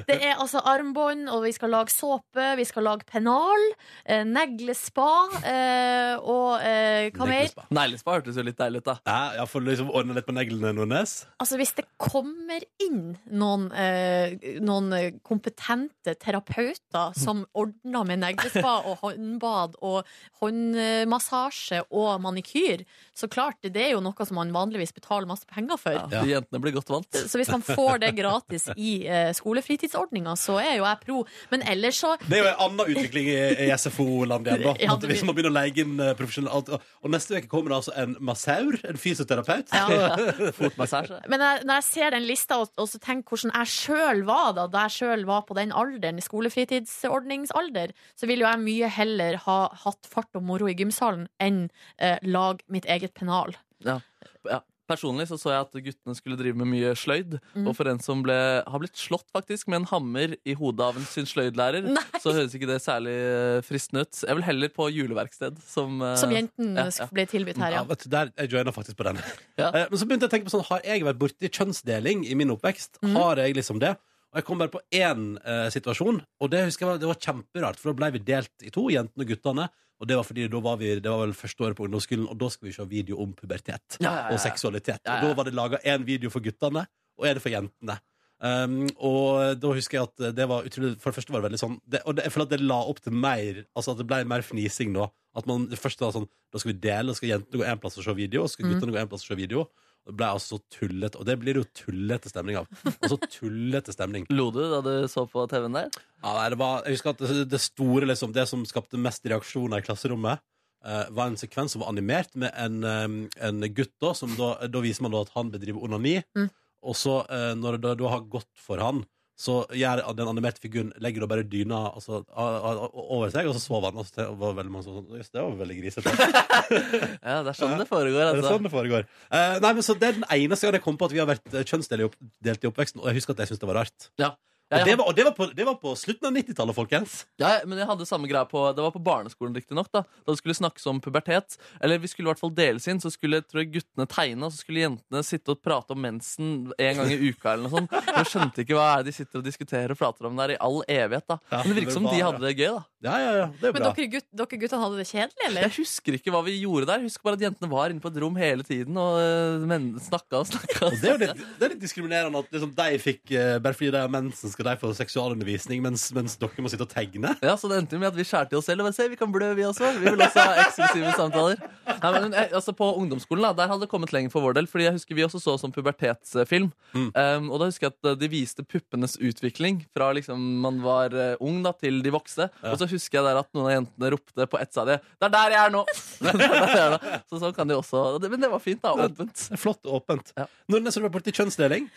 Det er altså armbånd, og vi skal lage såpe, vi skal lage pennal, eh, neglespa eh, og eh, hva mer? Neglespa. Neglespa hørtes jo litt deilig ut, da. Ja, ja, for liksom ordne litt på neglene, Nordnes. Altså Hvis det kommer inn noen, eh, noen eh, kompetente terapeuter som ordner med neglespa og håndbad og håndmassasje og manikyr, så klart, det er jo noe som man vanligvis betaler masse penger for. Ja, Ja. De jentene blir godt vant. Så hvis man får det gratis i eh, skolefritidsordninga, så er jo jeg pro. Men ellers så Det er jo en annen utvikling i, i SFO-land igjen, da. [laughs] Ja, det hvis man begynner å leie inn eh, profesjonelt Og og neste uke kommer det altså en massaur, en fysioterapeut. ja. [laughs] Fotmassasje. Men når, når jeg ser den lista og, og så tenker hvordan jeg sjøl var da Da jeg sjøl var på den alderen, i skolefritidsordningsalder, så ville jo jeg mye heller ha hatt fart og moro i gymsalen enn eh, lag mitt eget pennal. Ja. Ja. Personlig så, så jeg at guttene skulle drive med mye sløyd. Mm. Og for en som ble, har blitt slått faktisk med en hammer i hodet av en sin sløydlærer, [laughs] Nei! så høres ikke det særlig eh, fristende ut. Jeg vil heller på juleverksted, som, eh, Som jenten ja, ja. ble tilbudt her, Ja, ja. vet du, der, jeg joina faktisk på den. Ja. Eh, Men så begynte jeg å tenke på sånn Har jeg vært borti kjønnsdeling i min oppvekst? Mm. Har jeg liksom det? Og jeg kom bare på én eh, situasjon, og det husker jeg var, det var kjemperart. For da ble vi delt i to, jentene og guttene. Og det var fordi da var vi, det var vel første året på ungdomsskolen, og da skulle vi se video om pubertet Ja, ja, ja, og seksualitet. Og da var det laga én video for guttene, og en for jentene. Um, og da husker jeg at det var utrolig For det første var det veldig sånn det, Og det, jeg føler at det la opp til mer Altså at det ble mer fnising nå. At man det første var sånn Da skal vi dele, og skal jentene gå en plass og se video, og skal Mm. guttene gå en plass og se video. Det ble altså så tullete. Og det blir det jo tullete stemning av. Altså tullete stemning. [laughs] Lo du da du så på TV-en der? Ja, nei, det var, jeg husker at det, det store, liksom, det som skapte mest reaksjoner i klasserommet, eh, var en sekvens som var animert med en, eh, en gutt. Da, som da, da viser man da at han bedriver onani. Mm. Og så, eh, når det da, da har gått for han, så gjør den animerte figuren legger da bare dyna altså, over seg, og så sover han. Og så var veldig mange sånn Jøss, det var veldig grisete. [laughs] Ja, det er sånn det foregår. altså. det er sånn det foregår? Uh, nei, men så Det er den eneste gangen jeg kom på at vi har vært kjønnsdelt i, opp, i oppveksten, og jeg husker at jeg syntes det var rart. Ja. Og, det var, og det, var på, det var på slutten av 90-tallet, folkens. Ja, men jeg hadde samme greia på Det var på barneskolen, riktignok. Da Da det skulle snakkes om pubertet. Eller vi skulle i hvert fall deles inn. Så skulle tror jeg, guttene tegne, og så skulle jentene sitte og prate om mensen en gang i uka. eller noe sånt Jeg skjønte ikke hva er de sitter og diskuterer og prater om der i all evighet. da Men det virker som de hadde det gøy. da Ja, ja, ja, det er Men bra. dere, gutt, dere guttene hadde det kjedelig, eller? Jeg husker ikke hva vi gjorde der. Jeg husker bare at jentene var inne på et rom hele tiden og uh, snakka og snakka. Det det er litt diskriminerende at liksom, de fikk uh, Bare fordi de har mensen, skal de få seksualundervisning, mens, mens dere må sitte og tegne. Ja, så det endte jo med at vi skjærte i oss selv og bare se, vi kan blø, vi også. Vi vil også ha eksklusive samtaler. Nei, men, eh, altså, på ungdomsskolen da, der hadde det kommet lenger for vår del, fordi jeg husker vi også så som pubertetsfilm. Mm. Um, og da husker jeg at eh, de viste puppenes utvikling fra liksom man var eh, ung da, til de vokste. Ja. Og så husker jeg der at noen av jentene ropte på ett side 'Det er der jeg er nå!' [laughs] Det. Så sånn kan de også Men det var fint, da. Åpent. Flott åpent. Ja. Nordnes, har du vært borti kjønnsdeling?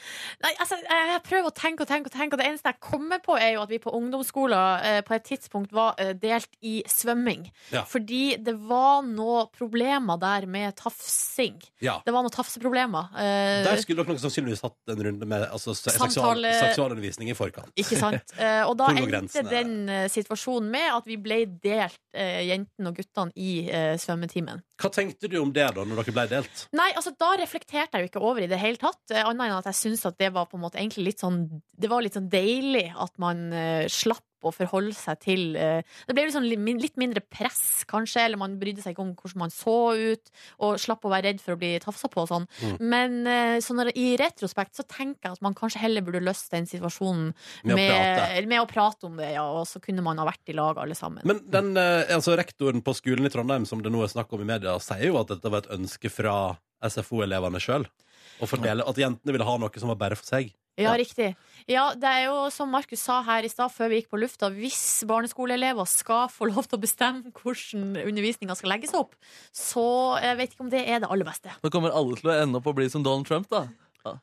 Nei, altså, jeg jeg prøver å tenke og tenke, og tenke Og det eneste jeg kommer på, er jo at vi på ungdomsskolen eh, på et tidspunkt var eh, delt i svømming. Ja. Fordi det var noen problemer der med tafsing. Ja. Det var noen tafseproblemer. Eh, Der skulle dere nok sannsynligvis hatt en runde med altså, se- seksual, seksualundervisning i forkant. Ikke sant? [laughs] Og da endte den situasjonen med at vi ble delt, jentene og guttene, i svømmetimen. Hva tenkte du om det da, når dere ble delt? Nei, altså da reflekterte jeg jo ikke over i det hele tatt. eh, Annet enn at jeg syntes at det var på en måte egentlig litt sånn Det var litt sånn deilig at man uh, slapp å forholde seg til eh, Det ble liksom litt mindre press, kanskje, eller man brydde seg ikke om hvordan man så ut, og slapp å være redd for å bli tafsa på og sånn. Mm. Men eh, så når, i retrospekt så tenker jeg at man kanskje heller burde løst den situasjonen Med å prate. med å prate om det, ja, og så kunne man ha vært i lag alle sammen. Men den, eh, altså, rektoren på skolen i Trondheim som det nå er snakk om i media, sier jo at dette var et ønske fra SFO-elevene sjøl. At jentene ville ha noe som var bare for seg. Ja, Ja. riktig. Ja, det er jo som Markus sa her i stad, før vi gikk på lufta, hvis barneskoleelever skal få lov til å bestemme hvordan undervisninga skal legges opp, så jeg vet ikke om det er det aller beste. Nå kommer alle til å ende opp å bli som Donald Trump, da. Ja.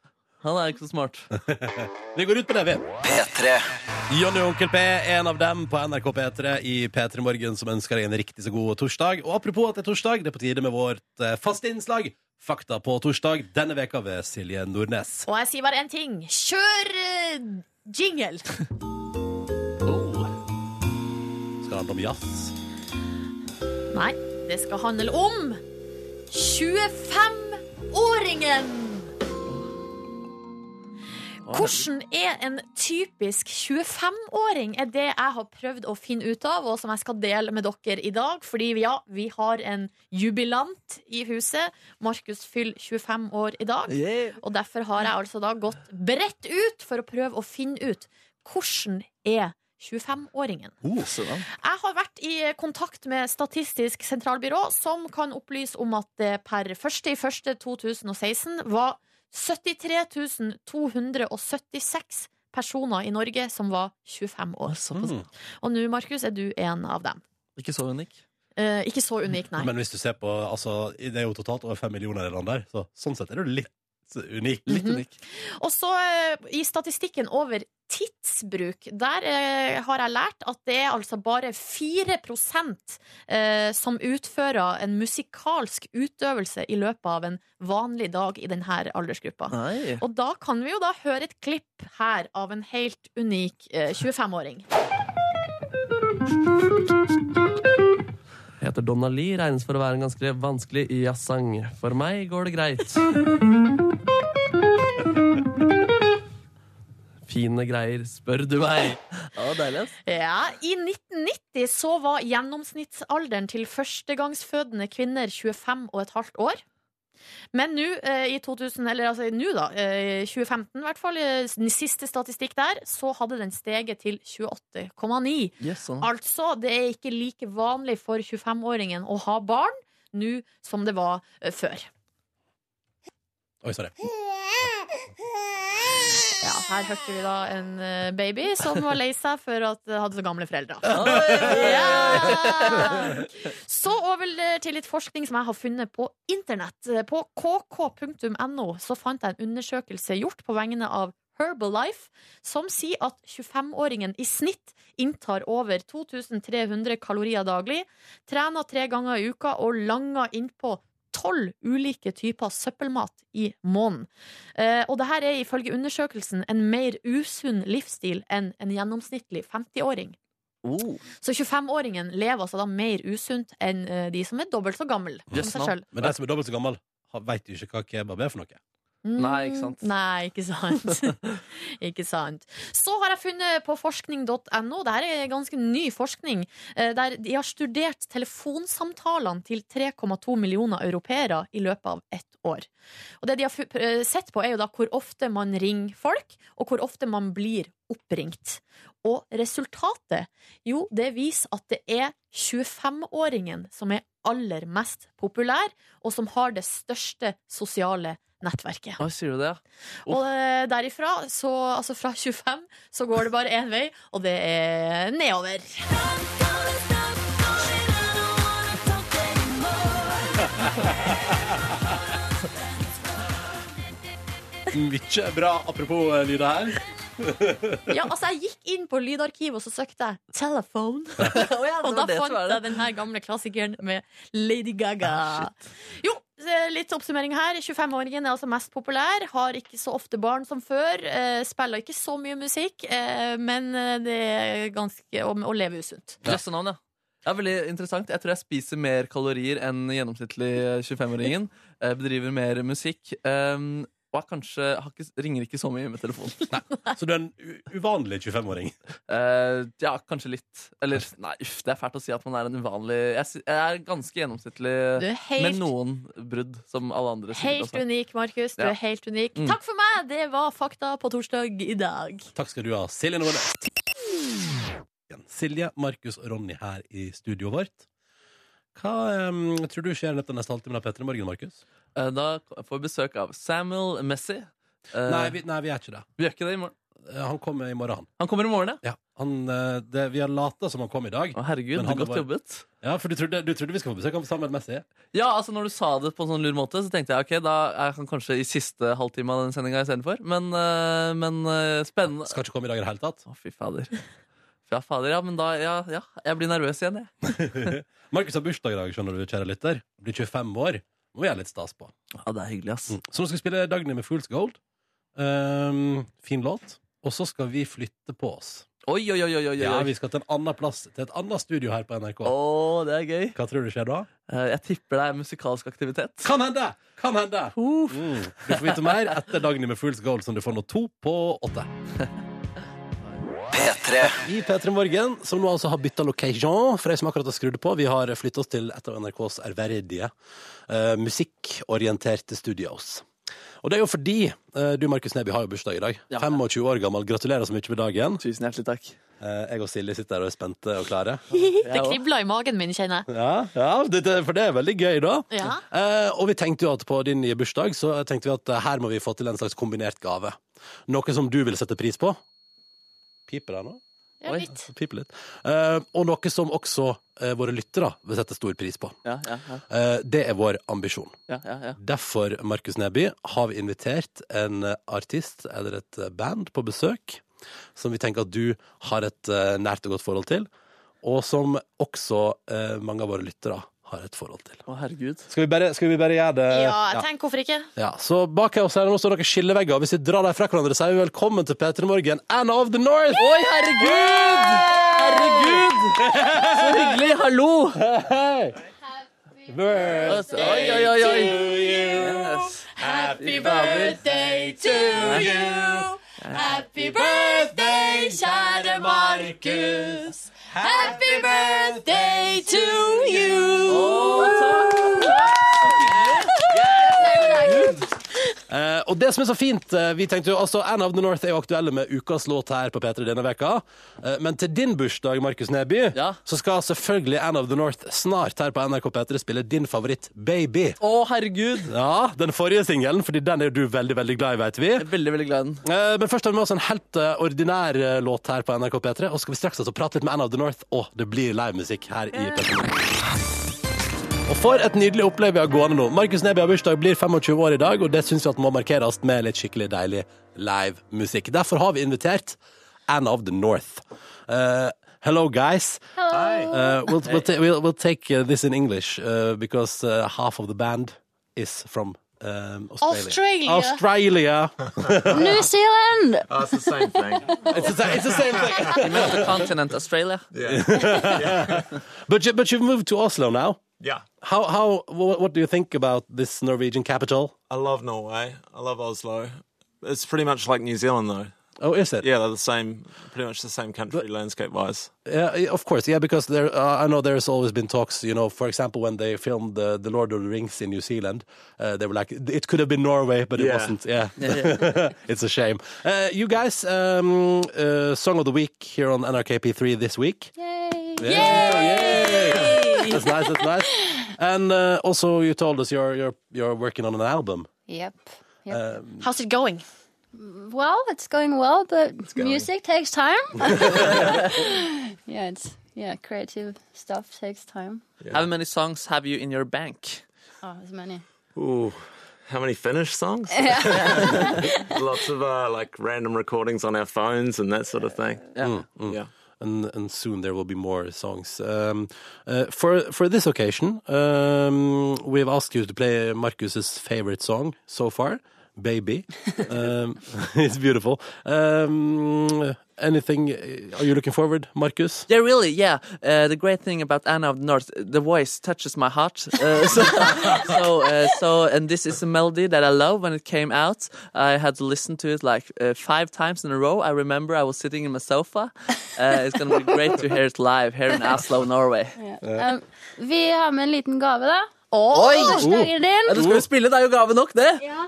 Han er ikke så smart. [laughs] Vi går ut på det, vi. Jonny og Onkel P, en av dem på NRK P3 i P3 Morgen, som ønsker deg en riktig så god torsdag. Og apropos at det er torsdag, det er på tide med vårt eh, faste innslag. Fakta på torsdag denne veka ved Silje Nordnes. Og jeg sier bare én ting. Kjør eh, jingle! [laughs] Skal det handle om jazz? Nei, det skal handle om 25-åringen! Hvordan er en typisk 25-åring, er det jeg har prøvd å finne ut av, og som jeg skal dele med dere i dag. Fordi ja, vi har en jubilant i huset. Markus fyller 25 år i dag. Og derfor har jeg altså da gått bredt ut for å prøve å finne ut hvordan er 25-åringen. Sånn. Jeg har vært i kontakt med Statistisk sentralbyrå, som kan opplyse om at det per 1.1.2016 var 73 276 personer i Norge som var 25 år. Mm. Og nå, Markus, er du en av dem. Ikke så unik. Eh, ikke så unik, nei. Men hvis du ser på altså, Det er jo totalt over fem millioner i landet der, så sånn sett er du litt unik. Litt Mhm. unik. Og så eh, i statistikken over tidsbruk, der eh, har jeg lært at det er altså bare 4 eh, som utfører en musikalsk utøvelse i løpet av en vanlig dag i denne aldersgruppa. Nei. Og da kan vi jo da høre et klipp her av en helt unik eh, 25-åring. Jeg heter Donna Lee, regnes for å være en ganske vanskelig jazzsang. For meg går det greit. [laughs] Fine greier, spør du meg. Ja, deilig, ass. Ja, I 1990 så var gjennomsnittsalderen til førstegangsfødende kvinner 25 og et halvt år. Men nå, eh, i 2000, eller altså nå da, eh, 2015 i hvert fall, eh, siste statistikk der, så hadde den steget til 28,9. Yes, sånn. Altså, det er ikke like vanlig for 25-åringen å ha barn nå som det var eh, før. Oi, sorry. [laughs] Ja, her hørte vi da en eh, baby som var lei seg for at det hadde så gamle foreldre. [laughs] Ja! Så over til litt forskning som jeg har funnet på internett. På kk.no så fant jeg en undersøkelse gjort på vegne av Herbalife, som sier at 25-åringen i snitt inntar over 2300 kalorier daglig, trener tre ganger i uka og langer innpå tolv ulike typer søppelmat i måneden. Eh, og det her er ifølge undersøkelsen en mer usunn livsstil enn en gjennomsnittlig 50-åring. Oh. Så 25-åringen lever altså da mer usunt enn eh, de som er dobbelt så gammel Yes, nå. Men de som er dobbelt så gammel, veit jo ikke hva kebab er for noe. Nei, ikke sant. Mm, Nei, ikke sant. [laughs] ikke sant. Så har jeg funnet på forskning.no, det her er ganske ny forskning, eh, der de har studert telefonsamtalene til 3,2 millioner europeere i løpet av ett år. Og det de har eh, sett på, er jo da hvor ofte man ringer folk, og hvor ofte man blir oppringt. Og resultatet, jo, det viser at det er 25-åringen som er aller mest populær, og som har det største sosiale nettverket. Oi, sier du det, ja? Og eh, derifra, så, altså fra 25, så går det bare én vei, og det er nedover. Mye bra apropos eh, lyder her. [laughs] Ja, altså Jeg gikk inn på lydarkivet og så søkte jeg 'telephone'. [laughs] ja, [laughs] Og da fant jeg den her gamle klassikeren med Lady Gaga. jo, eh, litt oppsummering her. 25-åringen er altså mest populær. Har ikke så ofte barn som før. eh, Spiller ikke så mye musikk, eh, men eh, det er ganske å, å leve usunt. Navn, ja. Ja, veldig interessant. Jeg tror jeg spiser mer kalorier enn gjennomsnittlig 25-åringen. Eh, Bedriver mer musikk. Jeg kanskje har ikke, ringer ikke så mye med telefonen. [laughs] Så du er en uvanlig 25-åring. Uh, ja, kanskje litt. Eller nei, uff, det er fælt å si at man er en uvanlig Jeg, jeg er ganske gjennomsnittlig er med noen brudd, som alle andre. helt også. unik, Markus. Du Ja. er helt unik. Mm. Takk for meg! Det var Fakta på torsdag i dag. Takk skal du ha, Silje Nordnes. Silje, Markus og Ronny her i studioet vårt. Hva um, tror du skjer neste neste halvtime av Petter i morgen, Markus? Eh, Da får vi besøk av Samuel Messi. Eh, Nei, vi, nei, vi er ikke det. vi gjør ikke det i morgen. Eh, Han kommer i morgen, han. Han kommer i morgen, ja. Ja, han eh, det, vi har lata som han kom i dag. Å, herregud, Men han er godt var- jobbet. Ja, For du trodde, du trodde vi skulle få besøk av Samuel Messi? Ja, altså Når du sa det på en sånn lur måte, så tenkte jeg ok, da er han kanskje i siste halvtime av den sendinga istedenfor. Men, eh, men eh, spennende. Skal ikke komme i dag i det hele tatt. Å, fy fader. Ja, fader, ja, men da Ja, ja jeg blir nervøs igjen, jeg. [laughs] Markus har bursdag i dag, skjønner du, kjære lytter. Blir 25 år. Må vi ha litt stas på. Ja, det er hyggelig, ass. Mm. Så nå skal vi spille Dagny med Fool's Gold. Um, fin låt. Og så skal vi flytte på oss. Oi, oi, oi, oi. Ja. Vi skal til en annen plass, til et annet studio her på NRK. Åh, det er gøy. Hva tror du skjer da? Eh, Jeg tipper det er musikalsk aktivitet. Kan hende! Kan hende! Mm. Du får vite mer etter Dagny med Fool's Gold, som du får nå to på åtte. [laughs] I P3 Morgen, som nå altså har bytta location, for de som akkurat har skrudd på. Vi har flytta oss til et av NRKs ærverdige uh, musikkorienterte studios. Og det er jo fordi uh, du, Markus Neby, har jo bursdag i dag. Ja. 25 år gammel. Gratulerer så mye med dagen. Tusen hjertelig takk. Uh, jeg og Silje sitter her og er spente og klare. [laughs] Det kribler i magen min, kjenner jeg. Ja, ja det, det, for det er veldig gøy, da. Ja. Eh, og vi tenkte jo at på din nye bursdag Så tenkte vi at her må vi få til en slags kombinert gave. Noe som du vil sette pris på. Piper det nå? Ja, Oi. litt. Piper litt. Eh, og noe som også eh, våre lyttere vil sette stor pris på. Ja, ja, ja. Eh, det er vår ambisjon. ja, ja, ja. Derfor, Markus Neby, har vi invitert en eh, artist eller et eh, band på besøk som vi tenker at du har et eh, nært og godt forhold til, og som også eh, mange av våre lyttere har et forhold til. Å, herregud. Skal vi bare, skal vi bare gjøre det? Ja, jeg tenker hvorfor ikke? Ja, så bak oss her nå står noen skillevegger. Hvis vi drar dem fra hverandre, sier vi velkommen til P3 Morgen, Anna of the North! Oi, herregud! Herregud! [laughs] Så hyggelig! Hallo! Oi, oi, oi, oi. Yes. Happy birthday to you. Happy birthday, kjære Markus. Happy birthday to you. Oh, Eh, og det som er så fint eh, vi tenkte jo, altså Anne of the North er jo aktuelle med ukas låt her på P3 denne veka. Eh, men til din bursdag, Markus Neby, Ja. så skal selvfølgelig Anne of the North snart her på NRK P3 spille din favoritt Baby. Å, herregud! Ja, Den forrige singelen, fordi den er jo du veldig veldig glad i, vet vi. Jeg er veldig, veldig glad i den. Eh, Men først har vi med oss en helt eh, ordinær eh, låt her på NRK P3. Og så skal vi straks altså prate litt med Anne of the North, og det blir livemusikk her i P3. Og for et nydelig opplegg vi har gående nå. Markus Neby har bursdag, blir 25 år i dag, og det syns vi at må markeres med litt skikkelig deilig live musikk. Derfor har vi invitert Anne of the North. Uh, hello, guys. Uh, we'll, we'll, ta- we'll, we'll take uh, this in English uh, because uh, half of the band is from um, Australia. Australia. Australia. [laughs] New Zealand! Oh, it's the same thing. it's, the, it's the same thing. You meant the continent Australia? [laughs] But you, but you've moved to Oslo now. Yeah. How how what, what do you think about this Norwegian capital? I love Norway. I love Oslo. It's pretty much like New Zealand, though. Oh, is it? Yeah, they're the same, pretty much the same country landscape wise. Yeah, yeah, of course. Yeah, because there, uh, I know there's always been talks. You know, for example, when they filmed the, the Lord of the Rings in New Zealand, uh, they were like, it could have been Norway, but it Yeah. wasn't. Yeah, [laughs] [laughs] it's a shame. Uh, you guys, um, uh, song of the week here on NRKP3 this week. Yay! Yay! That's nice. That's nice. And uh, also, you told us you're you're you're working on an album. Yep. yep. Um, How's it going? well, it's going well, but going. music takes time. [laughs] [laughs] yeah, it's yeah, creative stuff takes time. How many songs have you in your bank? Oh, there's many. Ooh, how many Finnish songs? [laughs] Lots of uh, like random recordings on our phones and that sort of thing. Yeah. Yeah. And and soon there will be more songs. Um, uh, for for this occasion, um, we've asked you to play Marcus's favorite song so far, "Baby." [laughs] um, [laughs] it's beautiful. Um, anything? Are you looking forward, Marcus? Yeah, really, yeah. Uh, the great thing about Anna of the North, the voice touches my heart. Uh, [laughs] so, so, uh, so, and this is a melody that I love. When it came out, I had to listen to it like uh, five times in a row. I remember I was sitting in my sofa. Uh, it's gonna be great to hear it live here in Oslo, Norway. Yeah. Um, vi har med en liten gave, da. Oi! Bursdagen din. Ja, du skal jo spille, det er jo gave nok, det. Ja.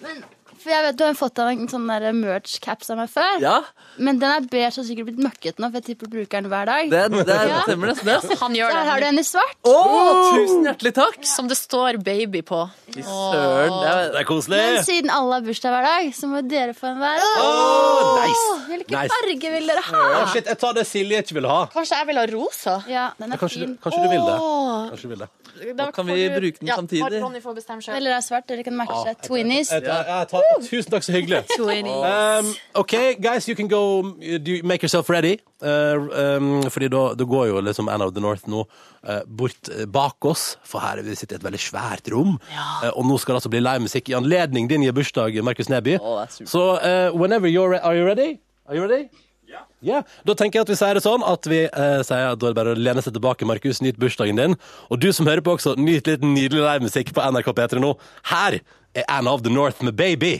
Men, for jeg vet Du har fått av en sånn merch-caps av meg før. Ja, Men den er beige og sikkert blitt møkket nå, for jeg tipper bruker den hver dag. det, det Ja. stemmer nesten det. Han Så her har du en i svart. Oh, tusen hjertelig takk! Som det står 'baby' på. Fy søren. Det er, Det er koselig. Men siden alle har bursdag hver dag, så må dere få en hver. Oh, nice. Hvilken Nice. farge vil dere ha? Oh, shit, jeg tar det Silje ikke vil ha. Kanskje jeg vil ha rosa? Ja, den er Kanskje du, kanskje du vil det? Kanskje du vil det. Da kan vi du- bruke den ja, samtidig? Ronny får bestemme selv. Eller det er svart, dere kan matche. Twinnies. Jeg jeg tar, tusen takk, så hyggelig. [laughs] Um, OK, guys, you can go do you make yourself ready. Uh, um, fordi da, da går jo liksom Anna of the North nå uh, bort uh, bak oss, for her vi sitter i et veldig svært rom. Uh, og nå skal det altså bli livemusikk i anledning din bursdag, Markus Neby. Oh. Så uh, whenever you're re Are you ready? Are you ready? Ja. Da tenker jeg at vi sier det sånn at vi eh, sier at da er det bare å lene seg tilbake, Markus. Nyt bursdagen din. Og du som hører på også, nyt litt nydelig livemusikk på NRK P3 nå. Her er Anna of the North med Baby.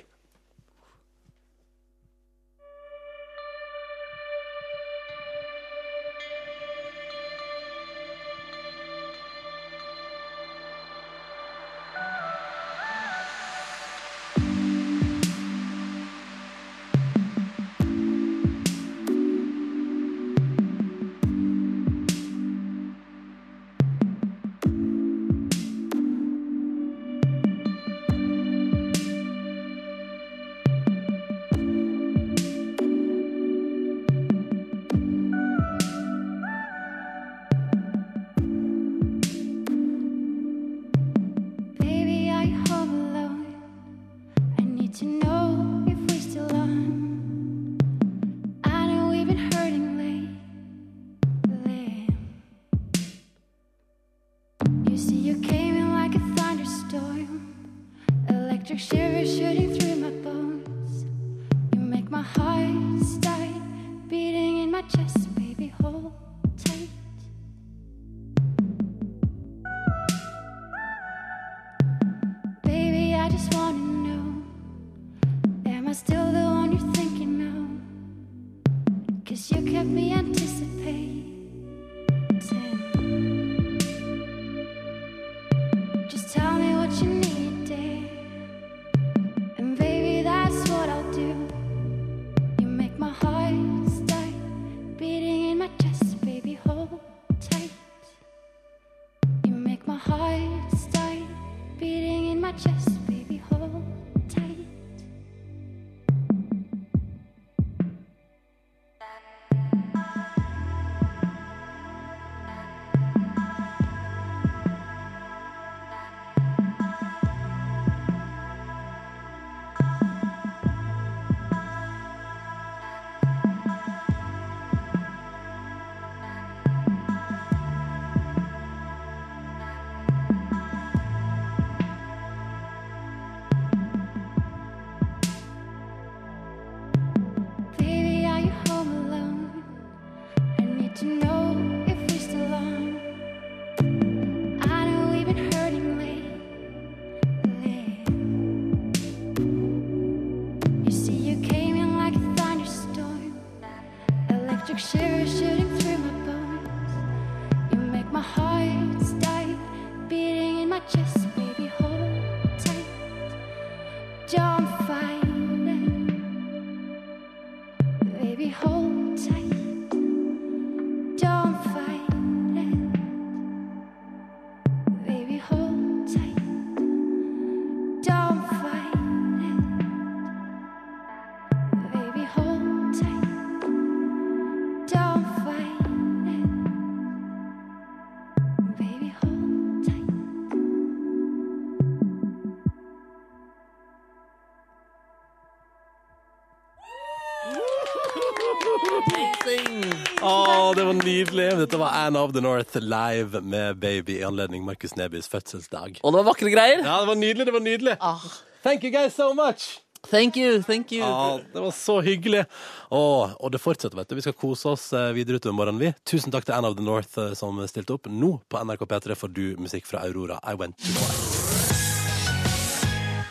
Nydelig. Dette var Anne of the North live med Baby i anledning Markus Nebys fødselsdag. Og det var vakre greier. Ja, det var nydelig. det var nydelig Ah. Thank you guys so much. Thank you, thank you. Ah, det var så hyggelig. Og, og det fortsetter, vet du. Vi skal kose oss eh, videre utover morgenen, vi. Tusen takk til Anne of the North eh, som stilte opp. Nå på NRK P3 får du musikk fra Aurora. I went to war.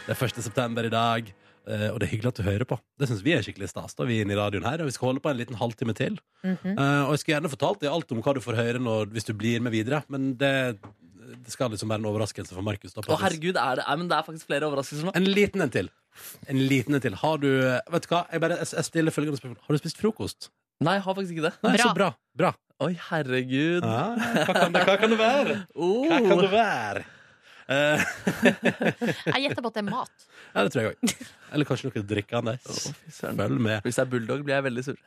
Det er 1. september i dag, eh, og det er hyggelig at du hører på. Det syns vi er skikkelig stas. da vi er inne i radioen her, og Vi skal holde på en liten halvtime til. Mm -hmm. uh, og Jeg skulle gjerne fortalt deg alt om hva du får høre når, hvis du blir med videre, men det, det skal liksom være en overraskelse for Markus. da, Å, oh, herregud, er det, er, men det er faktisk flere overraskelser nå. En liten en til. En liten en til. Har du Vet du hva, jeg, bare, jeg stiller følgende spørsmål. Har du spist frokost? Nei, jeg har faktisk ikke det. Nei, Bra. Så bra. bra. Oi, herregud. Ah, hva, kan det, hva kan det være? [laughs] Oh. Hva kan det være? Uh. [laughs] Jeg gjetter på at det er mat. Ja, det tror jeg òg. [laughs] Eller kanskje noe drikkende. Følg med. Hvis det er bulldog, blir jeg veldig sur.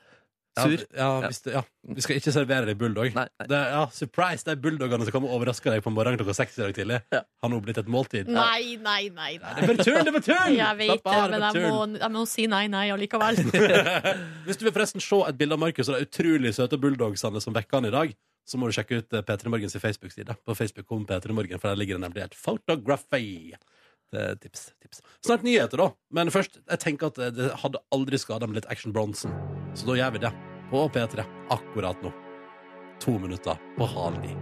Sur. ja, hvis det, ja. Vi skal ikke servere deg bulldog. Nei, nei. Det, ja, surprise, de bulldogene som kommer og overrasker deg på morgenen klokka seks i dag tidlig, Ja. har nå blitt et måltid. Nei, nei, nei. nei. Det er bare tull! Det er bare tull! Jeg vet det, men jeg må, jeg må si nei, nei allikevel. [laughs] Hvis du vil forresten se et bilde av Markus og de utrolig søte bulldogsene som vekker han i dag, så må du sjekke ut eh, P3 Morgens Facebook-side. På Facebook kom P3 Morgen, for der ligger det nemlig et photography. Det er tips, tips. Snart nyheter, da. Men først, jeg tenker at det- det hadde aldri skada med litt Action Bronson. Så da gjør vi det. På P3 akkurat nå. To minutter på halv ni.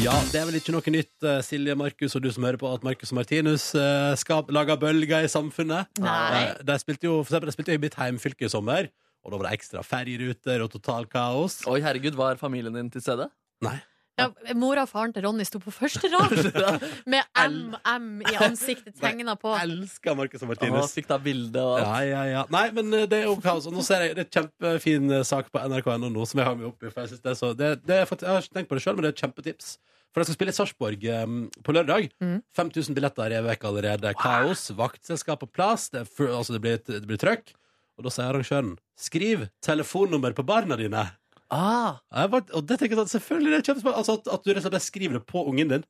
Ja, det er vel ikke noe nytt, eh, Silje, Markus og du som hører på, at Markus og Martinus eh, skal lage bølger i samfunnet. Nei. Eh, De spilte jo, for eksempel, de spilte jo i mitt heimfylke i sommer, og da var det ekstra ferjeruter og total kaos. Oi, herregud, var familien din til stede? Nei. Ja, mora og faren til Ronny sto på første rad [laughs] med MM i ansiktet tegna på. Jeg Elsker Markus og Martinus. fikk da bilde og alt. Ja, ja, ja. Nei, men eh, det er jo kaos. Og nå ser jeg det er en kjempefin eh, sak på nrk.no nå som jeg har med opp. For jeg, synes det er så, det, det er, jeg har ikke tenkt på det sjøl, men det er et kjempetips. For jeg skal spille i Sarpsborg um, på lørdag. Mm. 5000 billetter er vekk allerede. Kaos. Vaktselskap på plass. Det, er altså det blir, det blir trøkk. Og da sier arrangøren skriv telefonnummer på barna dine. Ah, Jeg bare, og det tenker jeg at selvfølgelig det er kjempespennende altså at, at du rett og slett bare skriver det på ungen din.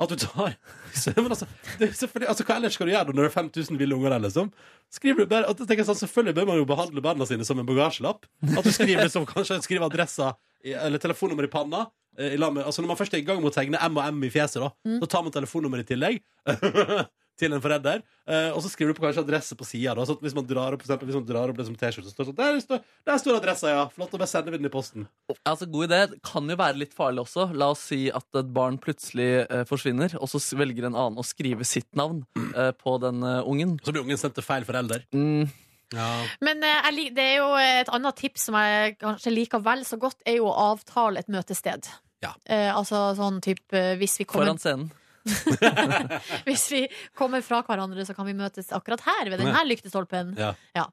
At du tar [laughs] så, men altså, det altså, Hva ellers skal du gjøre når det er 5000 ville unger der, liksom? Skriver du bare, da tenker sånn, Selvfølgelig bør man jo behandle barna sine som en bagasjelapp. At du skriver liksom, kanskje skriver adressa eller telefonnummer i panna. eh, I altså Når man først er i gang med å tegne M og M i fjeset, da, Mm. så tar man telefonnummer i tillegg. [laughs] til en forelder. Eh, og så skriver du på kanskje adresse på sida. Så hvis man drar opp, for eksempel, hvis man drar opp det som T-skjorte, så står det sånn der, står, der står adressa, ja. Flott, og bare sender vi den i posten. altså God idé. Det Kan jo være litt farlig også. La oss si at et barn plutselig eh, forsvinner, og så velger en annen å skrive sitt navn eh, på den eh, ungen. Så blir ungen sendt til feil forelder. Mm, Ja. Men eh, jeg, det er jo et annet tips som jeg kanskje liker vel så godt, er jo å avtale et møtested. Ja. Eh, altså sånn type hvis vi kommer foran scenen. [laughs] Hvis vi kommer fra hverandre, så kan vi møtes akkurat her, ved denne lyktestolpen. Ja. Ja.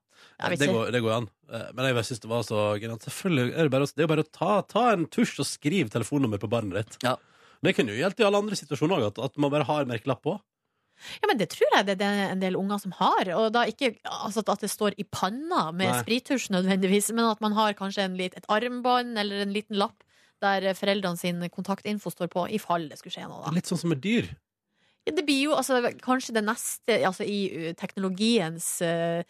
det, går, det går an. Eh, Men jeg syns det var så genialt. Selvfølgelig er det bare, det er bare å ta, ta en tusj og skrive telefonnummer på barnet ditt. Ja. Det kunne jo gjeldt i alle andre situasjoner òg, at, at man bare har merkelapp på. Ja, men det tror jeg det er en del unger som har. Og da ikke altså at det står i panna med Nei. sprittusj nødvendigvis, men at man har kanskje en lit, et armbånd eller en liten lapp der foreldrene sin kontaktinfo står på, i fall det skulle skje noe. Da. Litt sånn som med dyr. Ja, det blir jo altså, kanskje det neste altså, i teknologiens uh,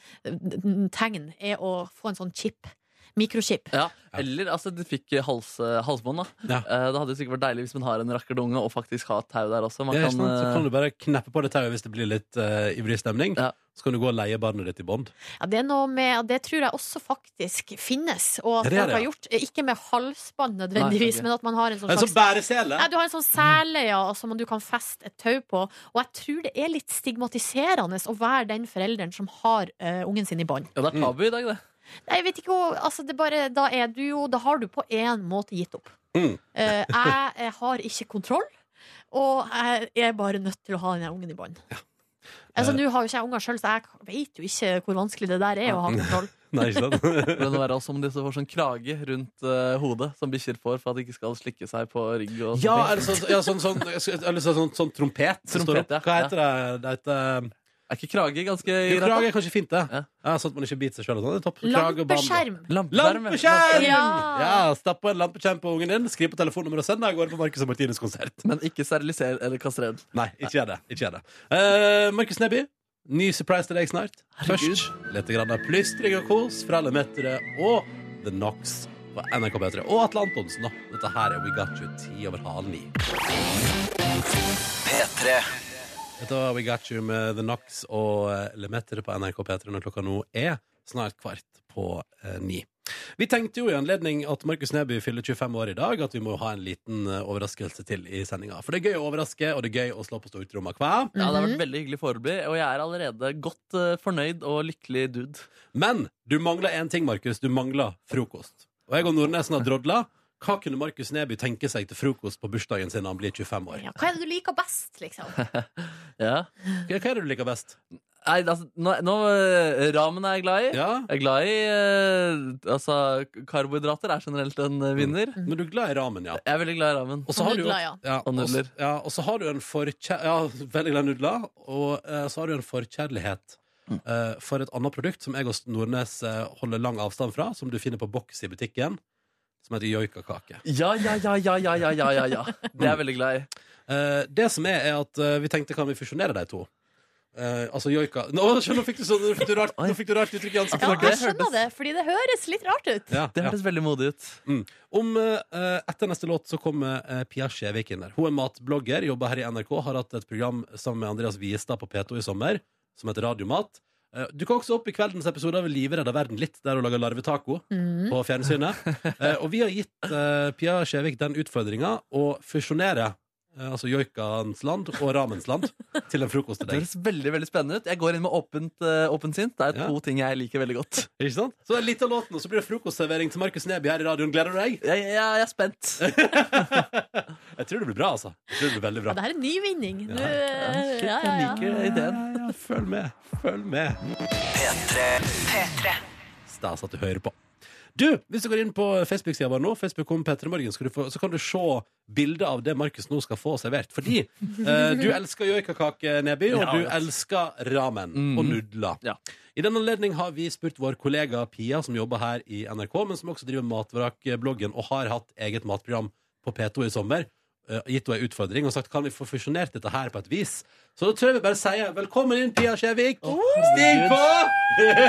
tegn er å få en sånn chip. Mikrochip. Ja, Eller altså, du fikk hals, halsbånd. da Ja. Eh, Det hadde jo sikkert vært deilig hvis man har en rakkerdunge og faktisk har et tau der også. Man Det er kan, sant, så eh, kan du bare kneppe på det tauet hvis det blir litt eh, ivrig stemning. Ja. Så kan du gå og leie barnet ditt i bånd. Ja, det er noe med Det tror jeg også faktisk finnes, og at Ja, det er folk det, har ja. gjort. Ikke med halsbånd nødvendigvis, Nei, ok. men at man har en sånn En slags sånn bæresele! Nei, du har en sånn sele ja, som du kan feste et tau på. Og jeg tror det er litt stigmatiserende å være den forelderen som har eh, ungen sin i bånd. Ja, det er tabu i dag, det. Nei, jeg vet ikke hvor altså, det bare, Da er du jo Da har du på én måte gitt opp. Mm. Eh, jeg, jeg har ikke kontroll. Og jeg er bare nødt til å ha den ungen i bånd. Altså, Nå har jo ikke jeg unger sjøl, så jeg vet jo ikke hvor vanskelig det der er å ha kontroll. [laughs] Nei, ikke sant? [laughs] Det er være også om de så får sånn krage rundt uh, hodet, som bikkjer får for at de ikke skal slikke seg på rygg. Og Ja, eller er det sånn, ja, sånn, sånn, si sånn, sånn trompet. Trompet, ja. Hva heter det? det heter, Er ikke krage ganske jo, krage er kanskje fint, det. Ja. Ja, sånn at man ikke biter seg sjøl. Sånn. Det er topp. Krage. Lampeskjerm! Lampeskjerm! Lampeskjerm! Ja. Ja, Stapp på en lampeskjerm på ungen din, skriv på telefonnummeret og send deg av gårde på Marcus og Martinus konsert. Men ikke steriliser eller kastrer. Nei, ikke gjør det. Ikke gjør det. Uh, Markus Neby, ny surprise til deg snart. Først litt grann av plystring og kos fra Lemetere og The Knox på NRK P3. Og Atle Antonsen, da. Dette her er We Got You ti over halv ni. Dette var We Got You med The Knox og Lemeter Lemetere på NRK P3 når klokka nå er snart kvart på eh, ni. Vi tenkte jo i anledning at Markus Neby fyller 25 år i dag, at vi må ha en liten eh, overraskelse til i sendinga. For det er gøy å overraske, og det er gøy å slå på stortromma. Hva? Ja, Det har vært veldig hyggelig foreløpig, og jeg er allerede godt eh, fornøyd og lykkelig dude. Men du mangler én ting, Markus. Du mangler frokost. Og jeg og Nordnesen har drodla. Hva kunne Markus Neby tenke seg til frokost på bursdagen sin når han blir 25 år? Ja, hva er det du liker best, liksom? [laughs] Ja. Hva hva er det du liker best? Nei, altså, nå, nå eh, Ramen er jeg glad i. Ja, Jeg er glad i eh, Altså, karbohydrater er generelt en vinner. vinner. Men du er glad i ramen, ja. Jeg er veldig glad i ramen. Og så har du nudler, ja. ja, Og nudler. Ja, og så har du en forkjærlighet Ja, veldig glad i nudler. Og eh, så har du en forkjærlighet eh, for et annet produkt som jeg og Nordnes eh, holder lang avstand fra, som du finner på boks i butikken, som heter joikakake. Ja, ja, ja, ja, ja, ja, ja, ja, ja. Det er jeg veldig glad i. Eh, det som er, er at eh, vi tenkte kan vi fusjonere de to? Eh, altså joika Nå, skjønner, nå fikk du sånn Nå fikk du rart, nå fikk du rart uttrykk i ansiktet. Ja, Markus. jeg skjønner det, fordi det høres litt rart ut. Ja, Det ja. hørtes veldig modig ut. Om eh, Etter neste låt så kommer eh, Pia Skjevik inn der. Hun er matblogger, jobber her i NRK, har hatt et program sammen med Andreas Viestad på P2 i sommer som heter Radiomat. Eh, Du kan også opp i kveldens episode av Live redder verden litt, der hun lager larvetaco Mm. på fjernsynet. [laughs] Eh, og vi har gitt eh, Pia Skjevik den utfordringa å fusjonere altså joikaens land og ramens land [laughs] til en frokost til Det deg. høres veldig veldig spennende ut. Jeg går inn med åpent, uh, åpent sint. Det er Ja. to ting jeg liker veldig godt. [laughs] Ikke sant? Så litt av låten Og så blir det frokostservering til Markus Neby her i radioen. Gleder du deg? Jeg, jeg, jeg er spent. [laughs] Jeg tror det blir bra, altså. Jeg tror det blir veldig bra. Ja, det her er nyvinning. Nå, Ja. ja, ja, Jeg liker ideen. Ja, ja, følg med. Følg med. Stas at du hører på. Du, hvis du går inn på Facebook-sida vår nå, Facebook om Petter Morgen, få, så kan du se bilde av det Markus nå skal få servert. Fordi [laughs] eh, du elsker joikakake, Neby, og du elsker ramen og nudler. Ja. I den anledning har vi spurt vår kollega Pia, som jobber her i NRK, men som også driver Matvrak-bloggen og har hatt eget matprogram på P2 i sommer. Eh, gitt henne en utfordring og sagt kan vi få fusjonert dette her på et vis. Så da tror jeg vi bare sier velkommen inn, Pia Skjevik. Stig på!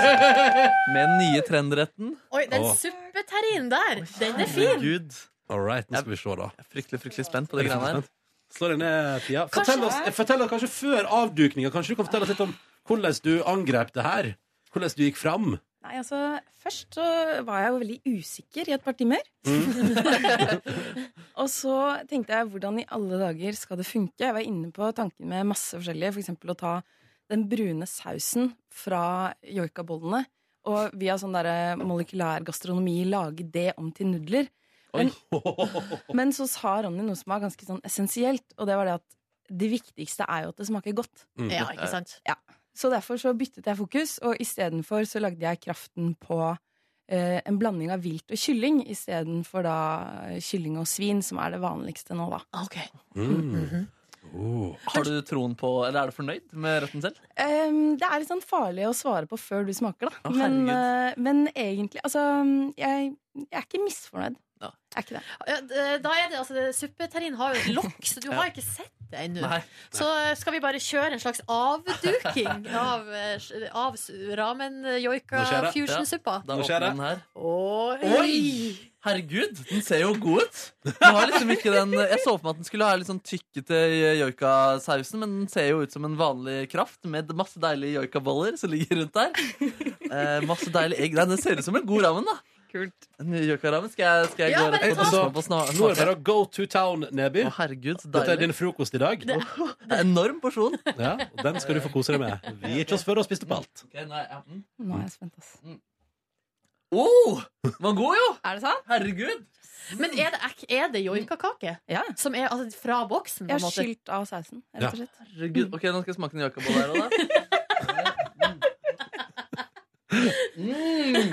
[laughs] Med den nye trendretten. Oi, den oh. suppeterrinen der, den er fin. Gud. All right, nå skal vi se, da. Jeg er fryktelig, fryktelig spent på det greiene her. Slå deg ned, Pia. Fortell oss, fortell oss kanskje før avdukninga. Kanskje du kan fortelle oss litt om hvordan du angrep det her? Hvordan du gikk fram? Nei, altså, Først så var jeg jo veldig usikker i et par timer. [laughs] og så tenkte jeg hvordan i alle dager skal det funke? Jeg var inne på tanken med masse forskjellige. F.eks. å ta den brune sausen fra joikabollene og via sånn der molekylær gastronomi lage det om til nudler. Men, men så sa Ronny noe som var ganske sånn essensielt, og det var det at det viktigste er jo at det smaker godt. Mm. Ja, ikke sant? Ja. Så derfor så byttet jeg fokus, og istedenfor så lagde jeg kraften på eh, en blanding av vilt og kylling istedenfor da eh, kylling og svin, som er det vanligste nå, da. Okay. Mm. Oh. Har du troen på, eller er du fornøyd med retten selv? Um, det er litt sånn farlig å svare på før du smaker, da. Oh, men, eh, men egentlig Altså, jeg, jeg er ikke misfornøyd. Ja. Er ikke det. Da er det altså det- Suppeterrin har jo et lokk, så du har ikke sett det ennå. Nei. Så eh, skal vi bare kjøre en slags avduking [laughs] av, eh, av s- Nå skjer ramen-joika det. fusion-suppa. Da Nå skjer åpner den her. Oi! Oi! Herregud, den ser jo god ut. Den har liksom ikke den, jeg så for meg at den skulle ha litt sånn tykkete joikasausen, men den ser jo ut som en vanlig kraft med masse deilige joikaboller som ligger rundt der. Eh, masse deilig egg. Nei, den ser ut som en god ramen, da. Kult. En joikaramen. Skal jeg, skal jeg Ja, gå rett på ta- på sna- Nå er det bare å go to town, Neby. Å, herregud, så Dette er deilig. din frokost i dag. Det- [laughs] Det er en enorm porsjon. Ja, og Den skal du få kose deg med. Vi gir ikke oss før og har spist opp alt. Ok, nei, ja, mm. Nå er jeg spent, ass. Oh, var god, jo! Er det sant? Herregud. Men er det, er det joikakake? Ja. Som er altså, fra boksen? Jeg har skylt av sausen, Ja. Herregud. Ok, nå skal jeg smake en joikabolle her òg, da. [laughs] Mm.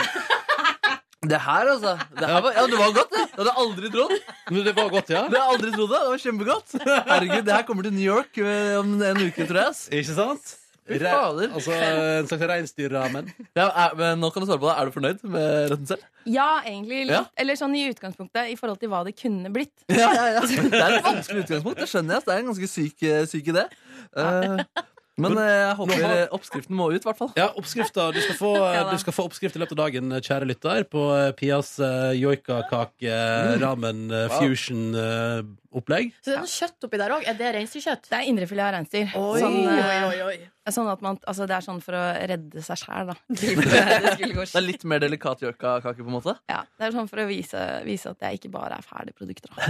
Det her, altså. Det, her var, ja, det var godt, det. Det hadde jeg aldri trodd. Men det var godt, ja? Det hadde jeg aldri trodd det. Det var kjempegodt. Herregud, det her kommer til New York eh, om en uke, tror jeg. Ikke sant? Re fader. altså en slags reinsdyrramen. Ja, er, men nå kan du svare på det. Er du fornøyd med retten selv? Ja, egentlig litt. Ja. Eller sånn i utgangspunktet i forhold til hva det kunne blitt. Ja, ja, ja. Det er et vanskelig utgangspunkt. Det skjønner jeg. Det er en ganske syk, syk idé. Eh, men eh, jeg håper har- oppskriften må ut, i hvert fall. Ja, oppskrifta. Du, skal få- [laughs] du skal få oppskrift i løpet av dagen, kjære lytter, på eh, Pias uh, joikakake, Mm. eh. Så det er noe kjøtt oppi der òg. Er det reinsdyrkjøtt? Det er indrefilet av reinsdyr. Sånn, eh, oi, oi, oi. sånn at man, altså, det er sånn for å redde seg sjæl, da. [laughs] Det Det er litt mer delikat joikakake, på en måte. Ja, det er sånn for å vise, vise at jeg ikke bare er ferdigprodukter. da.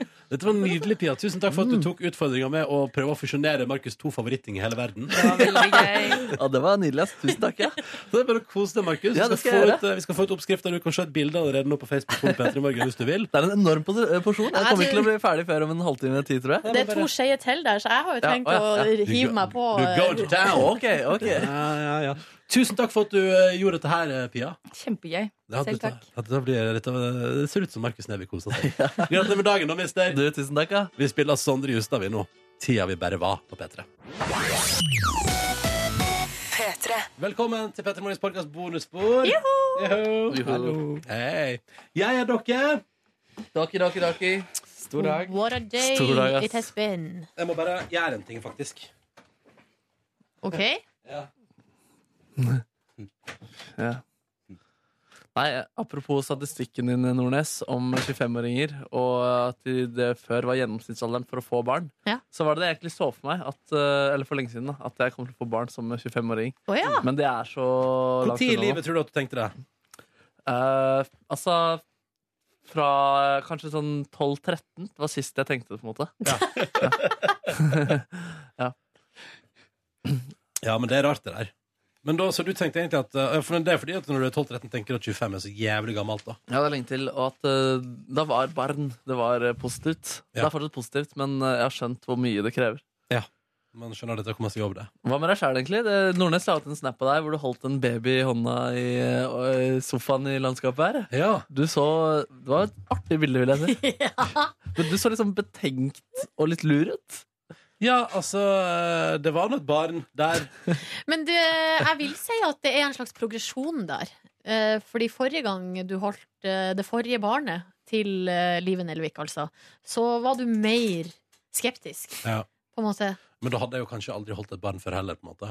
[laughs] Dette var nydelig, Pia. Tusen takk for at du tok utfordringa med å prøve å fusjonere Markus' to favoritting i hele verden. Det var veldig gøy. [laughs] Ja, det var nydelig. ass. Tusen takk. Ja. Så det er bare å kose deg, Markus. Ja, vi, det skal skal få ut, eh, vi skal få ut oppskrifta. Du kan se et bilde allerede nå på Facebook på P3 Morgen hvis du vil. Det er en enorm pos- porsjon. Jeg kommer ikke til å bli ferdig før om en halvtime tid, tror jeg. Det er to skeier til der, så jeg har jo Ja, tenkt å, ja, ja. å hive meg på. Du go to town. Ok, ok. Ja, ja, ja. Tusen takk for at du eh, gjorde dette her, eh, Pia. Kjempegøy. Ja, Selv dette- takk. dette blir, dette, det ser ut som Markus Neby koser seg. [laughs] Gratulerer med dagen, da, mister. Du, tusen takk, ja. Vi spiller Sondre Justad, vi nå. Tida vi bare var på P3. Velkommen til P3 Morgens podkast bonusspor. Joho! Hallo. Hei. Jeg er dere. Daki, daki, daki. Stor dag. What a day Stor dag, ass. it has been. Jeg må bare gjøre en ting, faktisk. OK? Ja. Nei, apropos statistikken din, Nordnes, om 25-åringer, og at det før var gjennomsnittsalderen for å få barn, Ja. så var det det jeg egentlig så for meg, at, eh, eller for lenge siden, da, at jeg kommer til å få barn som 25-åring. Oh, ja. Men det er så Hvor tid i livet tror du at du tenkte det? Uh, altså fra eh, kanskje sånn 12-13. Det var sist jeg tenkte det, på en måte. Ja, [laughs] men det er rart, det der. Men da, Så du tenkte egentlig at eh, for Det er fordi at når du er 12-13, tenker du at 25 er så jævlig gammelt, da. Ja, det er lenge til. Og at eh, da var barn Det var eh, positivt. Det Ja. er fortsatt positivt, men eh, jeg har skjønt hvor mye det krever. Man skjønner at det kommer seg over det. Hva med deg sjæl, egentlig? Det, Nordnes la ut en snap av deg hvor du holdt en baby i hånda i, eh, sofaen i landskapet her. Ja, Du så Det var et artig bilde, vil jeg si. [laughs] Men du så liksom betenkt og litt lur ut. Ja altså eh, Det var nå et barn der. [laughs] Men det, jeg vil si at det er en slags progresjon der. Eh, Fordi forrige gang du holdt eh, det forrige barnet til Live Nelvik, altså, så var du mer skeptisk, Ja. på en måte. Men da hadde jeg jo kanskje aldri holdt et barn før heller. på en måte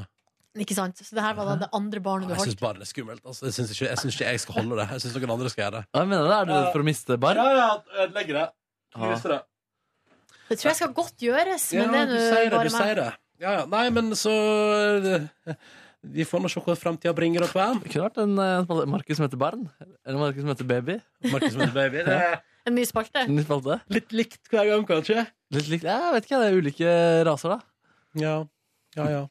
Ikke sant? Så det her var da det andre barnet du holdt? Jeg syns barnet barn er skummelt. Altså. Jeg syns ikke, synes ikke jeg skal holde det. Jeg syns noen andre skal gjøre det. Hva mener du? Er du redd for å miste barn? ja, ødelegge det. Knuse det. Det tror jeg skal godt gjøres, Ja, det er du nå sier det. bare Du sier det. Ja, ja. Nei, men så eh, Vi får nå se hva framtida bringer opp hver kunne vært en en Markus som heter barn. Eller Markus som heter baby. Markus heter baby. Det [laughs] er En ny spalte. Ny spalte. litt likt hver gang, kanskje. Litt likt. Ja, Jeg vet ikke, det er ulike raser, da. Ja. Ja, ja.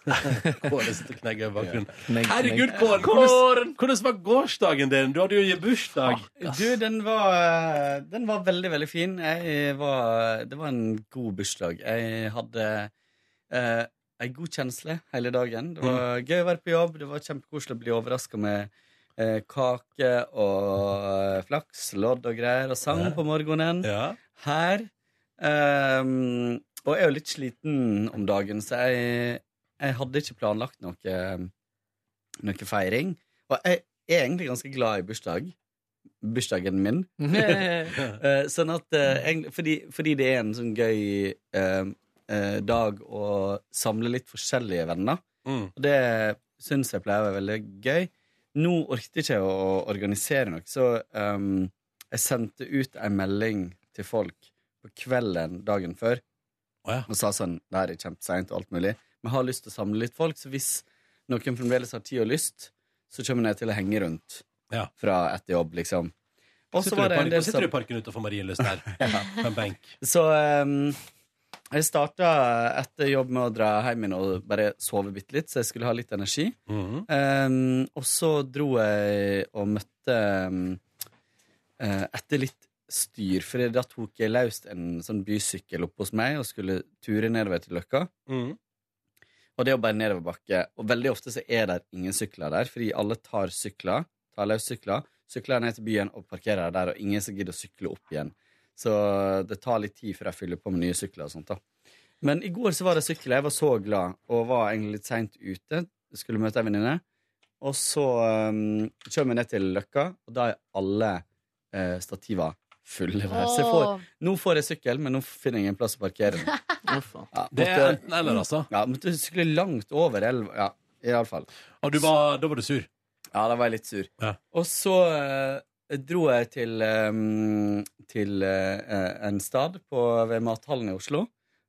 [laughs] Kåre sitter og knegger i bakgrunnen. Herregud, Kåren! Kåre! Hvordan, hvordan var gårsdagen din? Du hadde jo bursdag. Du, den var, den var veldig, veldig fin. Jeg var, det var en god bursdag. Jeg hadde eh, ei god kjensle hele dagen. Det var gøy å være på jobb. Det var kjempekoselig å bli overraska med eh, kake og eh, flaks, lodd og greier, og sang på morgenen Ja. her. Ehm, og jeg er jo litt sliten om dagen, så jeg, jeg hadde ikke planlagt noe, noe feiring. Og jeg er egentlig ganske glad i bursdag. Bursdagen min. [laughs] Eh, sånn at eh, fordi, fordi det er en sånn gøy eh, eh, dag å samle litt forskjellige venner. Mm. Og det syns jeg pleier å være veldig gøy. Nå orket ikke å organisere noe, så um, jeg sendte ut ei melding til folk på kvelden dagen før oh, ja. og sa sånn Det her er kjempeseint og alt mulig, jeg har lyst til å samle litt folk, så hvis noen fremdeles har tid og lyst, så kommer jeg til å henge rundt Ja. fra etter jobb, liksom. Og så var det en del sitter du som i parken utenfor Marienlyst der? [laughs] På en benk. Så, um, Jeg starta etter jobb med å dra hjem igjen og bare sove bitte litt, så jeg skulle ha litt energi. Mhm. Um, og så dro jeg og møtte um, Etter litt styr, for da tok jeg løst en sånn bysykkel opp hos meg og skulle ture nedover til Løkka. Mhm. Og det er jo bare nedoverbakke. Og veldig ofte så er det ingen sykler der, fordi alle tar sykler, tar løssykler, sykler ned til byen og parkerer der, og ingen som gidder å sykle opp igjen. Så det tar litt tid før jeg fyller på med nye sykler og sånt. da. Men i går så var det sykkel. Jeg var så glad, og var egentlig litt seint ute. Skulle møte ei venninne. Og så um, kjører vi ned til Løkka, og da er alle eh, stativa fulle. Så jeg får, nå får jeg sykkel, men nå finner jeg ingen plass å parkere den. [laughs] Ja, Det er måtte- enten eller, altså. Ja, måtte sykle langt over elva. Ja, iallfall. Og du var, da var du sur? Ja, da var jeg litt sur. Og så eh, dro jeg til, eh, til eh, en stad på, ved mathallen i Oslo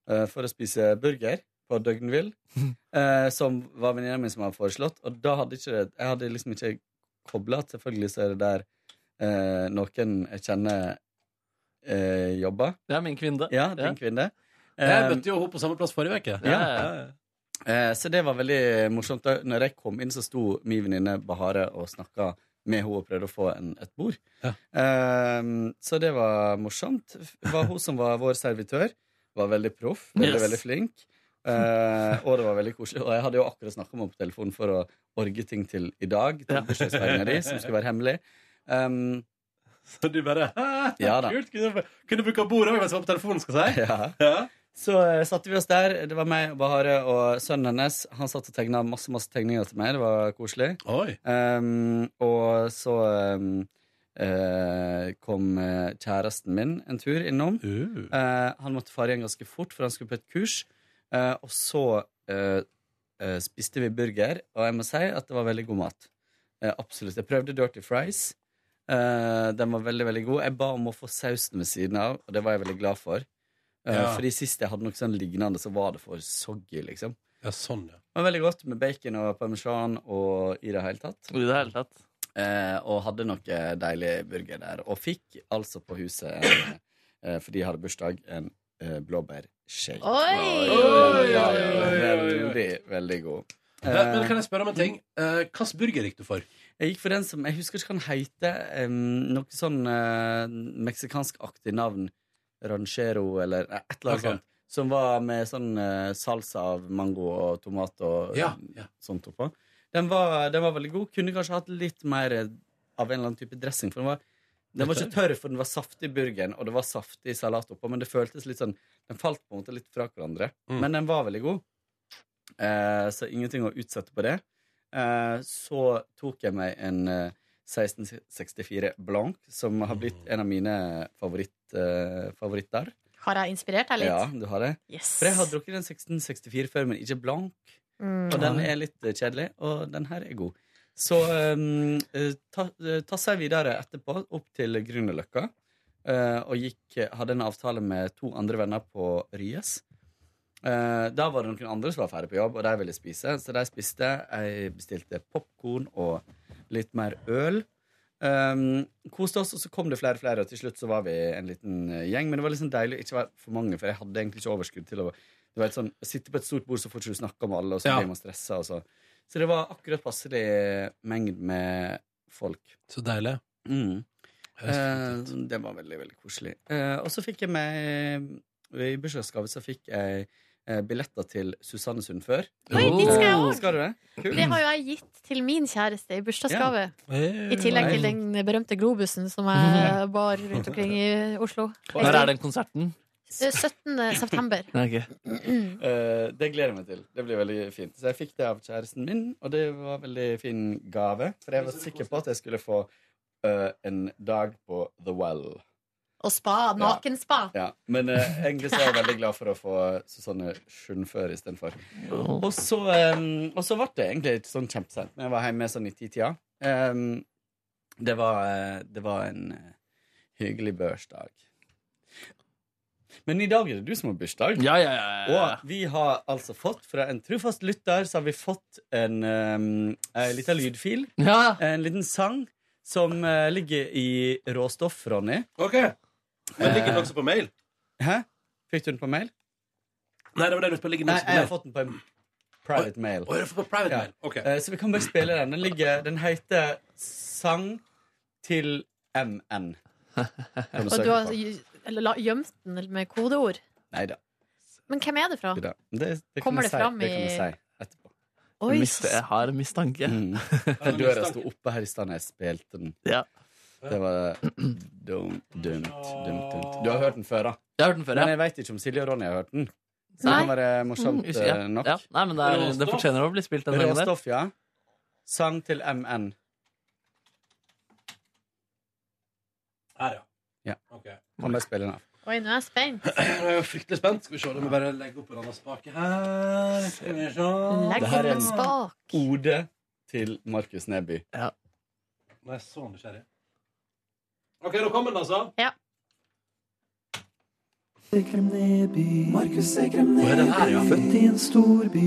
eh, for å spise burger på Døgnvill, [laughs] eh, som var venninna mi som hadde foreslått. Og da hadde ikke jeg hadde liksom ikke kobla at selvfølgelig så er det der eh, noen jeg kjenner eh, jobber. Det er min kvinne. Ja, din Ja. kvinne. Jeg Eh, møtte jo henne på samme plass forrige uke. ja. Eh, Så det var veldig morsomt. Da når jeg kom inn, så sto min venninne Bahare og snakka med henne og prøvde å få en, et bord. Eh, så det var morsomt. Det var hun som var vår servitør. Var veldig proff, veldig, Yes. veldig flink. Eh, og det var veldig koselig. Og jeg hadde jo akkurat snakka med henne på telefonen for å orge ting til i dag. Til bursdagsfeiringa di, som skulle være hemmelig. Um, [laughs] så du bare Ja da. Kult. Kunne, kunne bruke bordet òg mens jeg var på telefonen, skal jeg si. Ja. Så uh, satte vi oss der. Det var meg Bahare og sønnen hennes. Han satt og tegna masse masse tegninger til meg. Det var koselig. Um, og så um, uh, kom eh, kjæresten min en tur innom. Uh. han måtte fare igjen ganske fort, for han skulle på et kurs. Eh, og så spiste vi burger, og jeg må si at det var veldig god mat. Absolutt. Jeg prøvde Dirty Fries. Eh, den var veldig, veldig god. Jeg ba om å få sausen ved siden av, og det var jeg veldig glad for. Uh, Ja. Fordi sist jeg hadde noe sånn lignende, så var det for soggy, liksom. Ja, sånn, ja. Det var veldig godt med bacon og parmesan og i det hele tatt. I det hele tatt. uh, og hadde noe deilig burger der. Og fikk altså på huset, en, uh, fordi jeg hadde bursdag, en uh, blåbærshake. Oi! Oi! ja, ja, veldig, veldig god. Men, men kan jeg spørre om en ting? Uh, Hvilken burger gikk du for? Jeg gikk for den som Jeg husker ikke hva den heter. Um, noe sånn uh, meksikanskaktig navn. Ranchero eller et eller annet okay. sånt. Som var med sånn uh, salsa av mango og tomat og Ja, sånt oppå. Den var, den var veldig god. Kunne kanskje hatt litt mer av en eller annen type dressing. For den var, den var ikke tørr, for den var saftig i burgeren, og det var saftig salat oppå. Men det føltes litt sånn Den falt på en måte litt fra hverandre. Mm. Men den var veldig god. Uh, så ingenting å utsette på det. Eh, så tok jeg meg en eh, 1664 Blanc, som har blitt en av mine favoritt, eh, favoritter. Har jeg inspirert deg litt? Ja, du har det. Yes. For jeg har drukket en 1664 før, men ikke Blanc. Mm. Og den er litt eh, kjedelig, og den her er god. Så um, eh, ta, seg tasser jeg videre etterpå opp til Grünerløkka. Uh, og gikk, hadde en avtale med to andre venner på Ryes. Eh, da var det noen andre som var ferdig på jobb, og de ville spise. Så de spiste. Jeg bestilte popkorn og litt mer øl. Um, koste oss, og så kom det flere og flere, og til slutt så var vi en liten eh, gjeng. Men det var liksom deilig å ikke være for mange, for jeg hadde egentlig ikke overskudd til å det var sånn, Sitte på et stort bord, så får ikke du snakke om alle, og så Ja. blir man stressa. Så. så det var akkurat passelig mengd med folk. Så deilig. Mm. Uh, det var veldig, veldig koselig. Uh, og så fikk jeg med I bursdagsgave så fikk jeg billetter til Susanne Sundfør. Oi, dit skal jeg. Skal du det? Det har jo jeg gitt til min kjæreste i bursdagsgave. Ja. I tillegg til den berømte globusen som jeg [laughs] bar rundt omkring i Oslo. Når er den konserten? Eh, 17. september. [laughs] [clears throat] Eh, det gleder jeg meg til. Det blir veldig fint. Så jeg fikk det av kjæresten min, og det var en veldig fin gave. For jeg var sikker på at jeg skulle få uh, en dag på The Well. Og spa. Nakenspa. Ja, Men eh, egentlig så er jeg veldig glad for å få Susanne Schundfør istedenfor. Og så, um, og så ble det egentlig ikke sånn kjempesent. Men jeg var hjemme sånn i titida. Um, det, var, eh, det var en eh, hyggelig børsdag. Men i dag er det du som har bursdag. Ja, ja, ja, ja. Og vi har altså fått fra en trufast lytter Så har vi fått en, um, en liten lydfil. Ja. En liten sang som eh, ligger i råstoff, Ronny. Ok. Men ligger den også på mail? Hæ? Fikk du den på mail? Nei, det var det du. Ligger den Nei, også på jeg har mail? fått den på en private mail. Å, jeg har fått på private Ja. mail. Ok. Eh, Så vi kan bare spille den. Den, ligger, den heter Sang til MN. Kan Og du har på? eller la- gjemt den med kodeord. Nei da. Men hvem er det fra? Det, det, det Kommer kan det si. fram Det kan i- si etterpå. Oi, Miste, jeg har en mistanke. Mm. Den døra sto oppe her i stad da jeg spilte den. Ja. Det var dumt, dumt, dumt, dumt. Du har hørt den før, da? Jeg har hørt den før, Men jeg veit ikke om Silje og Ronny har hørt den. Så Nei. det kan være morsomt Mm, ja. eh, nok. Ja. Nei, men det, er, det fortjener å bli spilt den gangen der. Råstoff, ja. Sang til MN. Her, ja. Ja. Ok. Kan bare spille den av. Oi, nå er jeg spent. [clears throat] Jeg er fryktelig spent. Skal vi se, Da må vi bare legge opp en annen spake her. Skal vi se. Legg Det her opp er en spak. Ode til Markus Neby. Nå er jeg så nysgjerrig. OK, da kommer den, altså. Ja. Neby. Markus Ekrem ja? Født i en storby.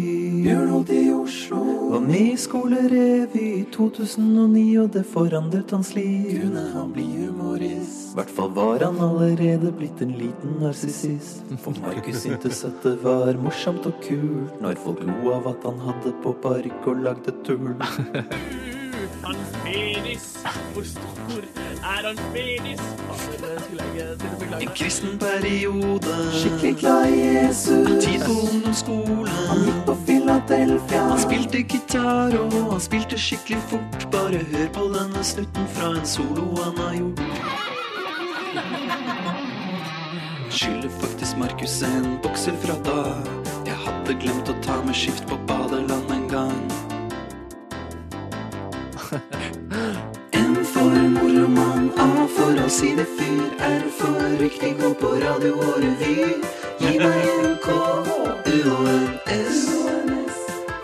Bjørnholt i Oslo. Var med i skolerevy i 2009, og det forandret hans liv. Kunne han bli humorist? I Hvert fall var han allerede blitt en liten narsissist. For Markus [laughs] syntes at det var morsomt og kult når folk lo av at han hadde på parykk og lagde tull. [laughs] Hans penis. Hvor stor er hans penis? En kristen periode. Skikkelig glad i Jesus. Tid på ungdomsskolen. Han gikk på Philadelphia. Han spilte gitar, og han spilte skikkelig fort. Bare hør på denne snutten fra en solo han har gjort. Skylder faktisk Markus en bokser fra da. Jeg hadde glemt å ta med skift på badeland en gang. A si det fyr, er for riktig god på radio og revy. Gi meg en K, U og en S.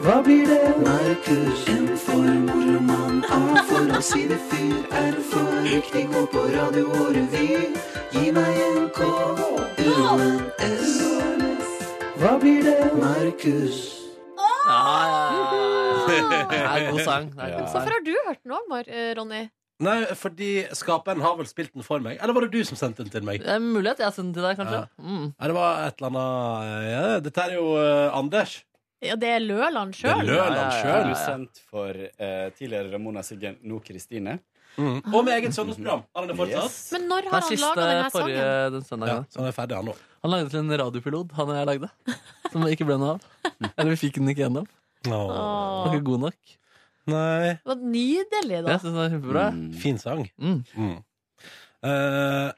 Hva blir det? Markus. M for moromann, A for å si det fyr, er for riktig god på radio og revy. Gi meg en K, U og en S. Hva blir det? Markus. Ah, ja, ja, ja. Det er en god sang. Det er en god sang. Hvorfor har du hørt den òg, Ronny? Nei, fordi skaperen har vel spilt den for meg. Eller var det du som sendte den til meg? Det er mulig at jeg sendte den til deg, kanskje. Ja. Mm. Nei, det var et eller annet ja, Dette er jo eh, Anders. Ja, det er Løland Det sjøl. er Løland sjøl. Produsent for eh, tidligere Ramona Siggen, nå Kristine. Mm. Og med eget søndagsprogram. Har han det fortsatt? Yes. Men når har han laga denne forrige sangen? den Ja, så han er ferdig, han nå. Han lagde til en radiopilot, han og jeg lagde. Som ikke ble noe av. [laughs] Eller vi fikk den ikke gjennom. Den var ikke god nok. Nei. det var nydelig, da. Jeg synes det var kjempebra. Mm. Fin sang. Mm. Mm. Eh,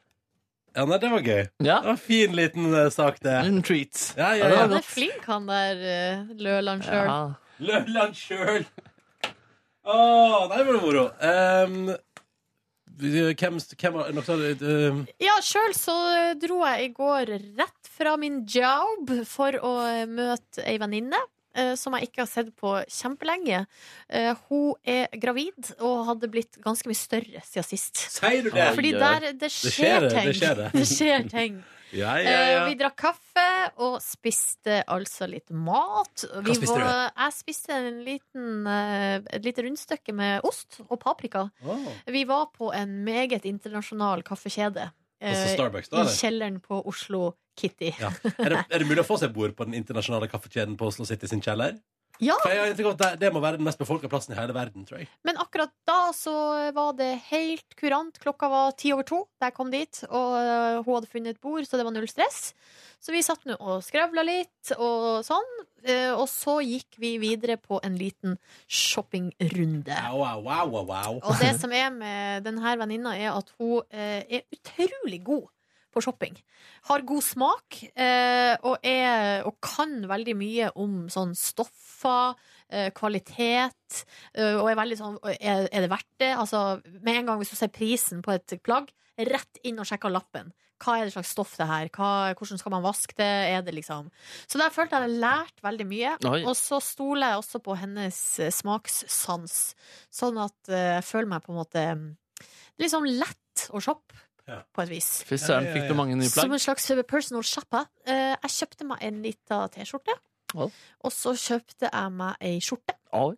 ja, nei, det var gøy. Ja, Det var en fin liten eh, sak, det. en treat. Ja, Ja, ja, det Han er flink, han der eh, Løland sjøl. Ja. Løland sjøl! Å, nei, det var moro. Um, hvem, hvem var noe sånt uh, Ja, sjøl så dro jeg i går rett fra min job for å møte ei venninne. Eh, Som jeg ikke har sett på kjempelenge. Eh, Hun er gravid og hadde blitt ganske mye større siden sist. Sier du det? Fordi der, det skjer skjer det, det ting. skjer det. [laughs] Det skjer ting. [laughs] Ja, ja, Eh, ja. Vi drakk kaffe og spiste altså litt mat. Vi spiste du? Jeg spiste en liten, et lite rundstykke med ost og paprika. Oh. Vi var på en meget internasjonal kaffekjede. Altså eh, Starbucks, da? I kjelleren på Oslo Kitty. Ja. Er, det, er det mulig å få seg bord på den internasjonale kaffekjeden på Oslo City sin kjeller? Ja, det, det må være den mest befolka plassen i hele verden, tror jeg. men akkurat da så var det helt kurant. Klokka var ti over to da jeg kom dit, og øh, hun hadde funnet et bord, så det var null stress. Så vi satt nå og skravla litt og sånn, eh, og så gikk vi videre på en liten shoppingrunde. Wow, wow, wow. Og det som er med denne venninna, er at hun eh, er utrolig god på shopping. Har god smak, eh, og, er, og kan veldig mye om sånn stoffer, eh, kvalitet, eh, og er veldig sånn er, er det verdt det? Altså, med en gang hvis du ser prisen på et plagg, rett inn og sjekker lappen. Hva er det slags stoff det her? Hva, hvordan skal man vaske det? Er det liksom Så der følte jeg at jeg lærte lært veldig mye. Oi. Og så stoler jeg også på hennes smakssans, sånn at jeg føler meg på en måte mm, litt sånn lett å shoppe. På et vis. Fy søren, fikk du mange nye Som en slags personal shopper. Eh, jeg kjøpte meg en lita T-skjorte. Og så kjøpte jeg meg ei skjorte. Oi.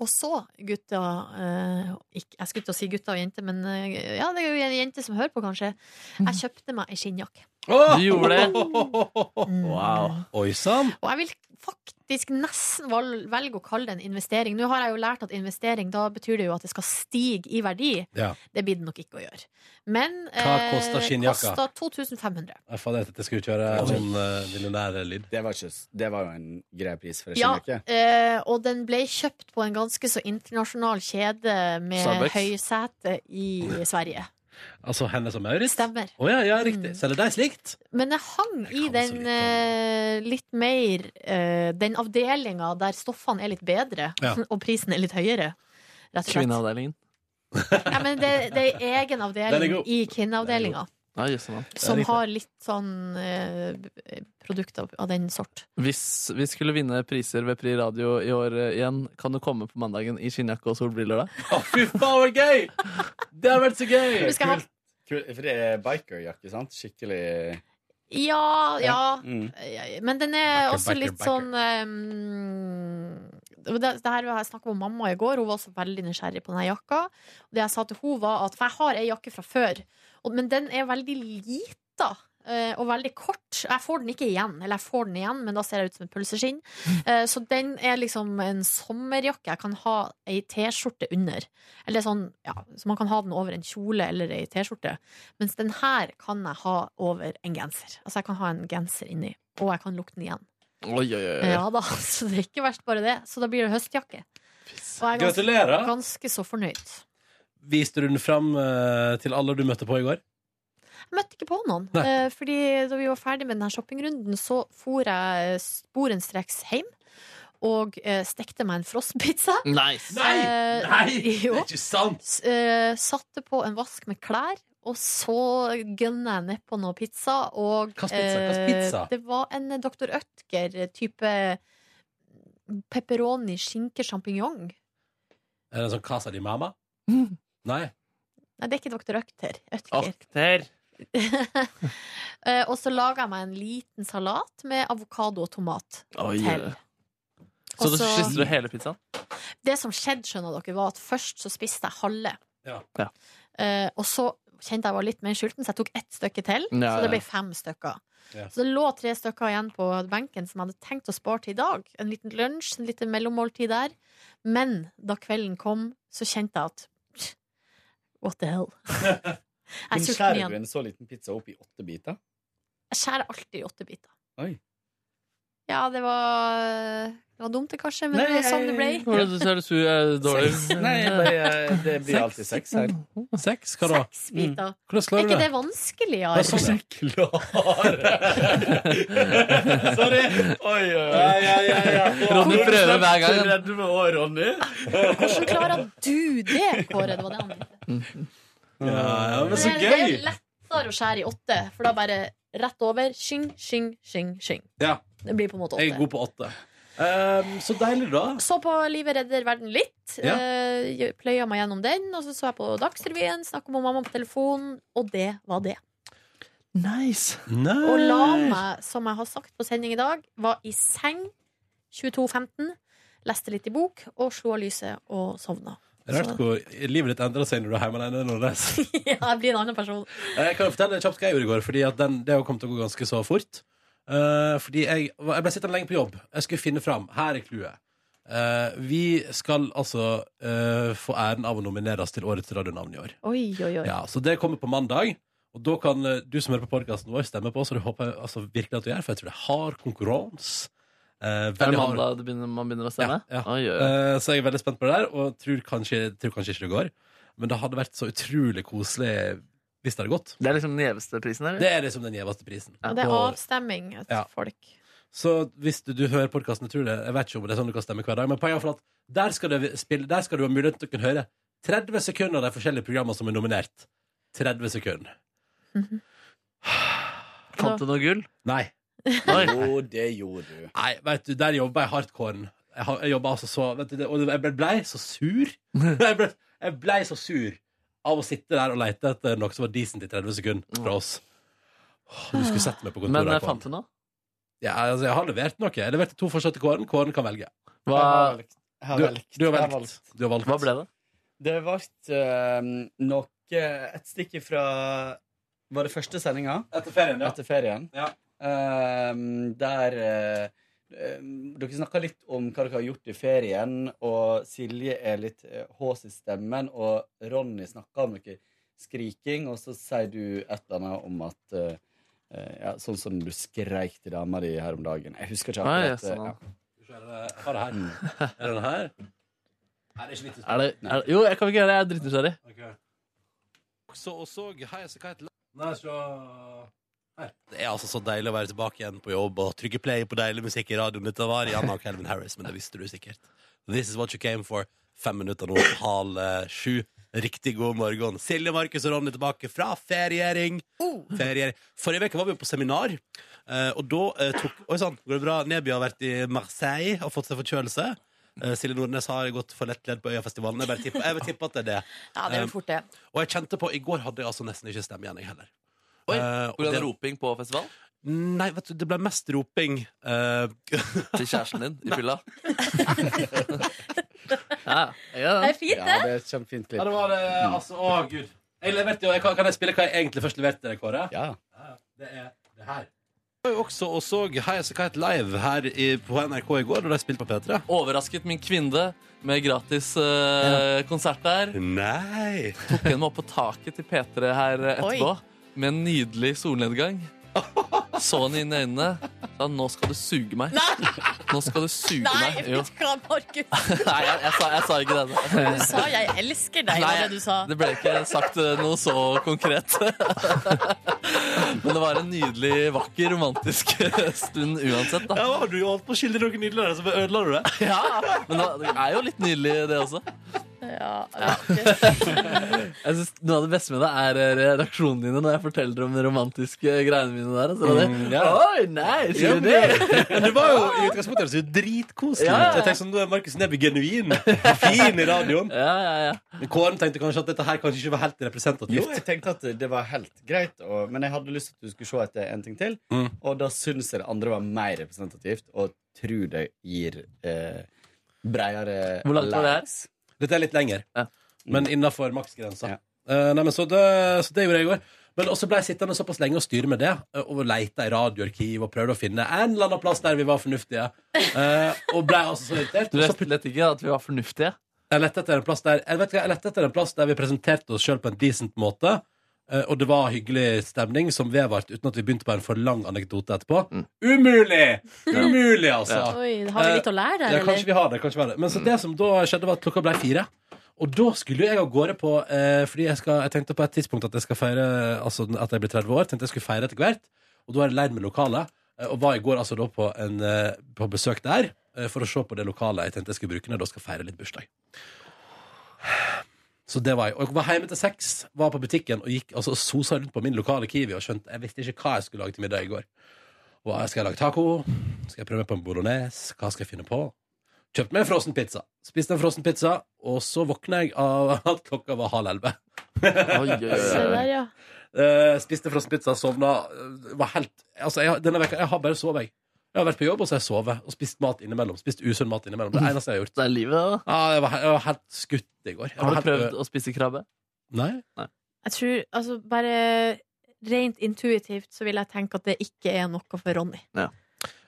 Og så, gutta eh, Jeg skulle til å si gutta og jenter, men eh, ja, det er jo en jente som hører på, kanskje. Jeg kjøpte meg ei skinnjakke. Du gjorde det? [laughs] Wow. Oi sann. Og jeg vil faktisk nesten velge å kalle det en investering. Nå har jeg jo lært at investering, da betyr det jo at det skal stige i verdi. Ja. Det blir det nok ikke å gjøre. Men Hva koster skinnjakka? koster 2500. Jeg jeg at jeg skulle kjøre Oi. sånn uh, millionærlyd. Det var, ikke, det var jo en grei pris for ei Ja, skinnjakke. eh, og den ble kjøpt på en ganske så internasjonal kjede med Starbucks. høysete i Sverige. Altså Hennes og Maurits? Stemmer. Å ja, ja, riktig. Selger de slikt? Men jeg hang i den eh, litt mer eh, Den avdelinga der stoffene er litt bedre, Ja. [laughs] og prisen er litt høyere. Kvinneavdelingen. Ja, men det, det er egen avdeling i kvinneavdelinga. Ja, jøsse. Som har litt sånn eh, produkter av den sort. Hvis vi skulle vinne priser ved Pri Radio i år eh, igjen, kan du komme på mandagen i skinnjakke og solbriller da? Å, fy faen, så gøy! Det har vært så gøy! Ha- Kult. Kult, For det er bikerjakke, sant? Skikkelig Ja, ja. Mm. Men den er biker, også litt sånn um, det, det her har jeg snakket med mamma i går. Hun var også veldig nysgjerrig på denne jakka. Det jeg sa til hun var at For jeg har ei jakke fra før, men den er veldig lita. eh, og veldig kort. Jeg får den ikke igjen, eller jeg får den igjen, men da ser jeg ut som et pølseskinn. Eh, så den er liksom en sommerjakke. Jeg kan ha ei T-skjorte under. Eller sånn, ja, Så man kan ha den over en kjole eller ei T-skjorte. Mens den her kan jeg ha over en genser. Altså jeg kan ha en genser inni, og jeg kan lukte den igjen. Oi, oi, oi. Ja da, [laughs] så det er ikke verst bare det. Så da blir det høstjakke. Og jeg er ganske, ganske så fornøyd. Viste du den fram eh, til alle du møtte på i går? Jeg møtte ikke på noen. Nei. Eh, fordi da vi var ferdig med denne shoppingrunden, så for jeg sporenstreks hjem. Og eh, stekte meg en frostpizza. Nice. Nei! Nei! [laughs] jo. Det er ikke sant! Eh, satte på en vask med klær, og så gønna jeg nedpå noe pizza. Og Hva pizza? Hva pizza? det var en Dr. Ødger-type pepperoni, skinke, sjampinjong. Er det en sånn Casa di Mama? Mm. [laughs] Nei. Nei, det er ikke Dr. Økter. Økter. Akter. [laughs] Eh, og så laga jeg meg en liten salat med avokado og tomat Oi, til. Så Og så- kysser du hele pizzaen? Det som skjedde, skjønner dere, var at først så spiste jeg halve. Ja. Ja. Eh, og så kjente jeg var litt mer sulten, så jeg tok ett stykke til. Ja, så det ja. ble fem stykker. Ja. Så det lå tre stykker igjen på benken som jeg hadde tenkt å spare til i dag. En liten lunsj, en liten mellommåltid der. Men da kvelden kom, så kjente jeg at What the hell? [laughs] Men skjærer du en så liten pizza opp i åtte biter? Jeg skjærer alltid i åtte biter. Oi. Ja, det var Det var dumt, det, kanskje, men Nei, det var sånn det ble. Er det du det du er dårlig? Nei, bare, det blir alltid seks her. Seks? Hva da? Seks biter. Hvordan Er klarer du ikke det? det vanskeligere? Det er sånn jeg Sorry! Oi, oi, oi. Ronny prøver hver gang. han. Redd med å, Ronny. Hvordan klarer du det, Kåre? Det var det han mente. Ja, ja, men så Det, det er lettere å skjære i åtte, for da bare rett over. Skyng, skyng, skyng, skyng. Ja, Det blir på en måte jeg er god på åtte. Um, så deilig, da. Så på Livet redder verden litt. Ja. Uh, pløya meg gjennom den, og så så jeg på Dagsrevyen, snakka med mamma på telefonen, og det var det. Nice. Og la meg, som jeg har sagt på sending i dag, var i seng 22.15, leste litt i bok og slo av lyset og sovna. Rart hvor livet ditt endrer seg når du er hjemme alene. [laughs] Ja, jeg blir en annen person. Jeg kan fortelle kjapt hva jeg gjorde i går, Fordi den, det har kommet til å gå ganske så fort. Eh, fordi jeg, jeg ble sittende lenge på jobb. Jeg skulle finne fram. Her er clouet. Uh, vi skal altså uh, få æren av å nomineres til årets radionavn i år. Oi, oi, oi. Ja, så det kommer på mandag. Og da kan du som hører på podkasten vår, stemme på oss, og det håper jeg altså, virkelig at du gjør, for jeg tror det er hard konkurranse. Eh, Er det mandag det begynner, man begynner å stemme? Ja, ja. Oi, oi. Eh, så jeg er veldig spent på det der, og tror kanskje, tror kanskje ikke det går. Men det hadde vært så utrolig koselig hvis det er godt. Det er liksom den gjeveste prisen, eller? Det er liksom den gjeveste prisen. Og det er avstemming etter Ja. folk. Så hvis du, du hører podkasten, jeg jeg vet ikke om det er sånn du kan stemme hver dag, men poenget er for at der skal, det spille, der skal du ha muligheten til å kunne høre 30 sekunder av de forskjellige programmene som er nominert. 30 sekunder. [sighs] Fant du noe gull? Nei. Nei. Jo, det gjorde du. Nei, vet du, der jobba jeg hardcore. Jeg, jeg jobba altså så vet du, Og jeg ble, ble så sur. [laughs] Jeg ble, jeg ble så sur av å sitte der og lete etter noe som var decent i 30 sekunder fra oss. Åh, Du skulle sett meg på kontoret. Men jeg fant du noe? Ja, altså, jeg har levert noe. Jeg leverte to forslag til Kåren. Kåren kan velge. Hva, Jeg har, Du- valgt. du har Jeg valgt. Du har valgt. Hva ble det? Det ble eh, nok Et stikk fra Var det første sendinga? Etter ferien, ja. Etter ferien. Ja. Eh, der eh, eh, Dere snakka litt om hva dere har gjort i ferien, og Silje er litt eh, hås i stemmen, og Ronny snakka om noe skriking, og så sier du et eller annet om at eh, eh, ja, Sånn som du skreik til dama di her om dagen. Jeg husker ikke akkurat. Nei, sånn, ja. Har det her. Er den her? Er det er ikke litt Er det, er jo, jeg kan ikke gjøre det. Jeg er dritnysgjerrig. Så og så Hei, så hva heter Nei, så. Det er altså så deilig å være tilbake igjen på jobb og trykke play på deilig musikk i radioen. Dette var Rihanna og Calvin Harris, men det visste du sikkert. This is what you came for. Fem minutter nå, halv eh, sju. Riktig god morgen. Silje, Markus og Ronny tilbake fra feriering. feriering. Forrige uke var vi jo på seminar, eh, og da eh, tok Oi sann, går det bra? Neby har vært i Marseille og fått seg forkjølelse. Eh, Silje Nordnes har gått for lettledd på Øyafestivalen. Jeg, bare tipper- jeg vil tippe at det er det. Ja, det er Eh, fort det. og jeg kjente på, I går hadde jeg altså nesten ikke stemme igjen, jeg heller. Oi, Eh, og det- roping på festival? Nei, vet du, det ble mest roping Uh, [laughs] Til kjæresten din i fylla? [laughs] ja, ja. Det er fint, Ja, det. det er et kjempefint klipp. Ja, det var det, altså, å gud jeg leverte, jeg kan, jeg spille hva jeg egentlig først leverte deg, Kåre? Ja. Det er det her Jeg var jo også og så Hei, så A Kite live her i, på NRK i går, da de spilte på P3. Overrasket min kvinne med gratis eh, konsert der. Nei Tok henne med opp på taket til P3 her etterpå. etterpå med en nydelig solnedgang. Så han inn i øynene. Sa 'nå skal du suge meg'. Nå skal du suge Nei, meg. Jo. vet du hva, Markus? [laughs] Nei, jeg, jeg, sa, jeg sa ikke det. Du sa 'jeg elsker deg', var det du sa. det ble ikke sagt eh, noe så konkret. [laughs] Men det var en nydelig, vakker, romantisk stund uansett. da Ja, du jo holdt på å skildre noe nydelig der, så ødela du det. Ja, Men det er jo litt nydelig, det også. Ja, [laughs] Jeg synes Noe av det beste med det er eh, reaksjonene dine når jeg forteller om de romantiske greiene mine der. Så det, Mm, ja. Oi, nei, sier du men, det? [laughs] men du var jo i utgangspunktet så dritkoselig. Ja, ja. Jeg tenkte sånn, er Markus Neby genuin. Fin i radioen. Ja, ja, ja. Men Kåren tenkte kanskje at dette her kanskje ikke var helt representativt. Jo, jeg tenkte at det var helt greit, og, men jeg hadde lyst til at du skulle se etter en ting til. Mm. Og da syns jeg det andre var mer representativt, og tror det gir eh, breiere Hvor langt var det her? Dette er litt lenger, Ja. men innafor maksgrensa. Ja. Eh, nei, men så, det, så det gjorde jeg i går. Men også ble jeg sittende såpass lenge og styre med det, eh, og leita i radioarkiv og prøvde å finne en eller annen plass der vi var fornuftige. Eh, og ble altså så irritert. Du Og så vet lett ikke at vi var fornuftige? Jeg lette etter en plass der Jeg vet ikke, jeg lette etter en plass der vi presenterte oss sjøl på en decent måte. Eh, Og det var hyggelig stemning som vedvarte uten at vi begynte på en for lang anekdote etterpå. Umulig! Umulig, altså! Oi, har vi litt å lære der, Ja, kanskje vi har det, kanskje vi har det. Men så det som da skjedde, var at klokka ble fire. Og da skulle jeg av gårde på eh, Fordi jeg, skal, jeg tenkte på et tidspunkt at jeg skal feire Altså at jeg blir 30 år. Tenkte jeg skulle feire etter hvert. Og da er jeg leid med lokale. eh, Og var i går altså da på, en, eh, på besøk der eh, for å se på det lokalet jeg tenkte jeg skulle bruke når jeg da skal feire litt bursdag. Så det var jeg. Og jeg var hjemme til seks, var på butikken og gikk altså, sosa rundt på min lokale Kiwi og skjønte Jeg visste ikke hva jeg skulle lage til middag i går. Hva, skal jeg lage taco? Skal jeg prøve meg på en bolognese? Hva skal jeg finne på? Kjøpte meg en frossen pizza. Spiste en frossen pizza, og så våkna jeg av [laughs] at klokka var halv elleve. Ja. Eh, spiste frossen pizza, sovna. eh, Var helt Altså, jeg, denne veka, jeg har bare sovet, jeg. Jeg har vært på jobb, og så har jeg sovet. Og spist mat innimellom. Spist usunn mat innimellom. Det er eneste jeg har gjort. Det er livet, da. Ja, jeg, var, jeg var helt skutt i går. Jeg Har du helt prøvd å spise krabbe? Nei. Jeg tror altså bare Rent intuitivt så vil jeg tenke at det ikke er noe for Ronny. Ja,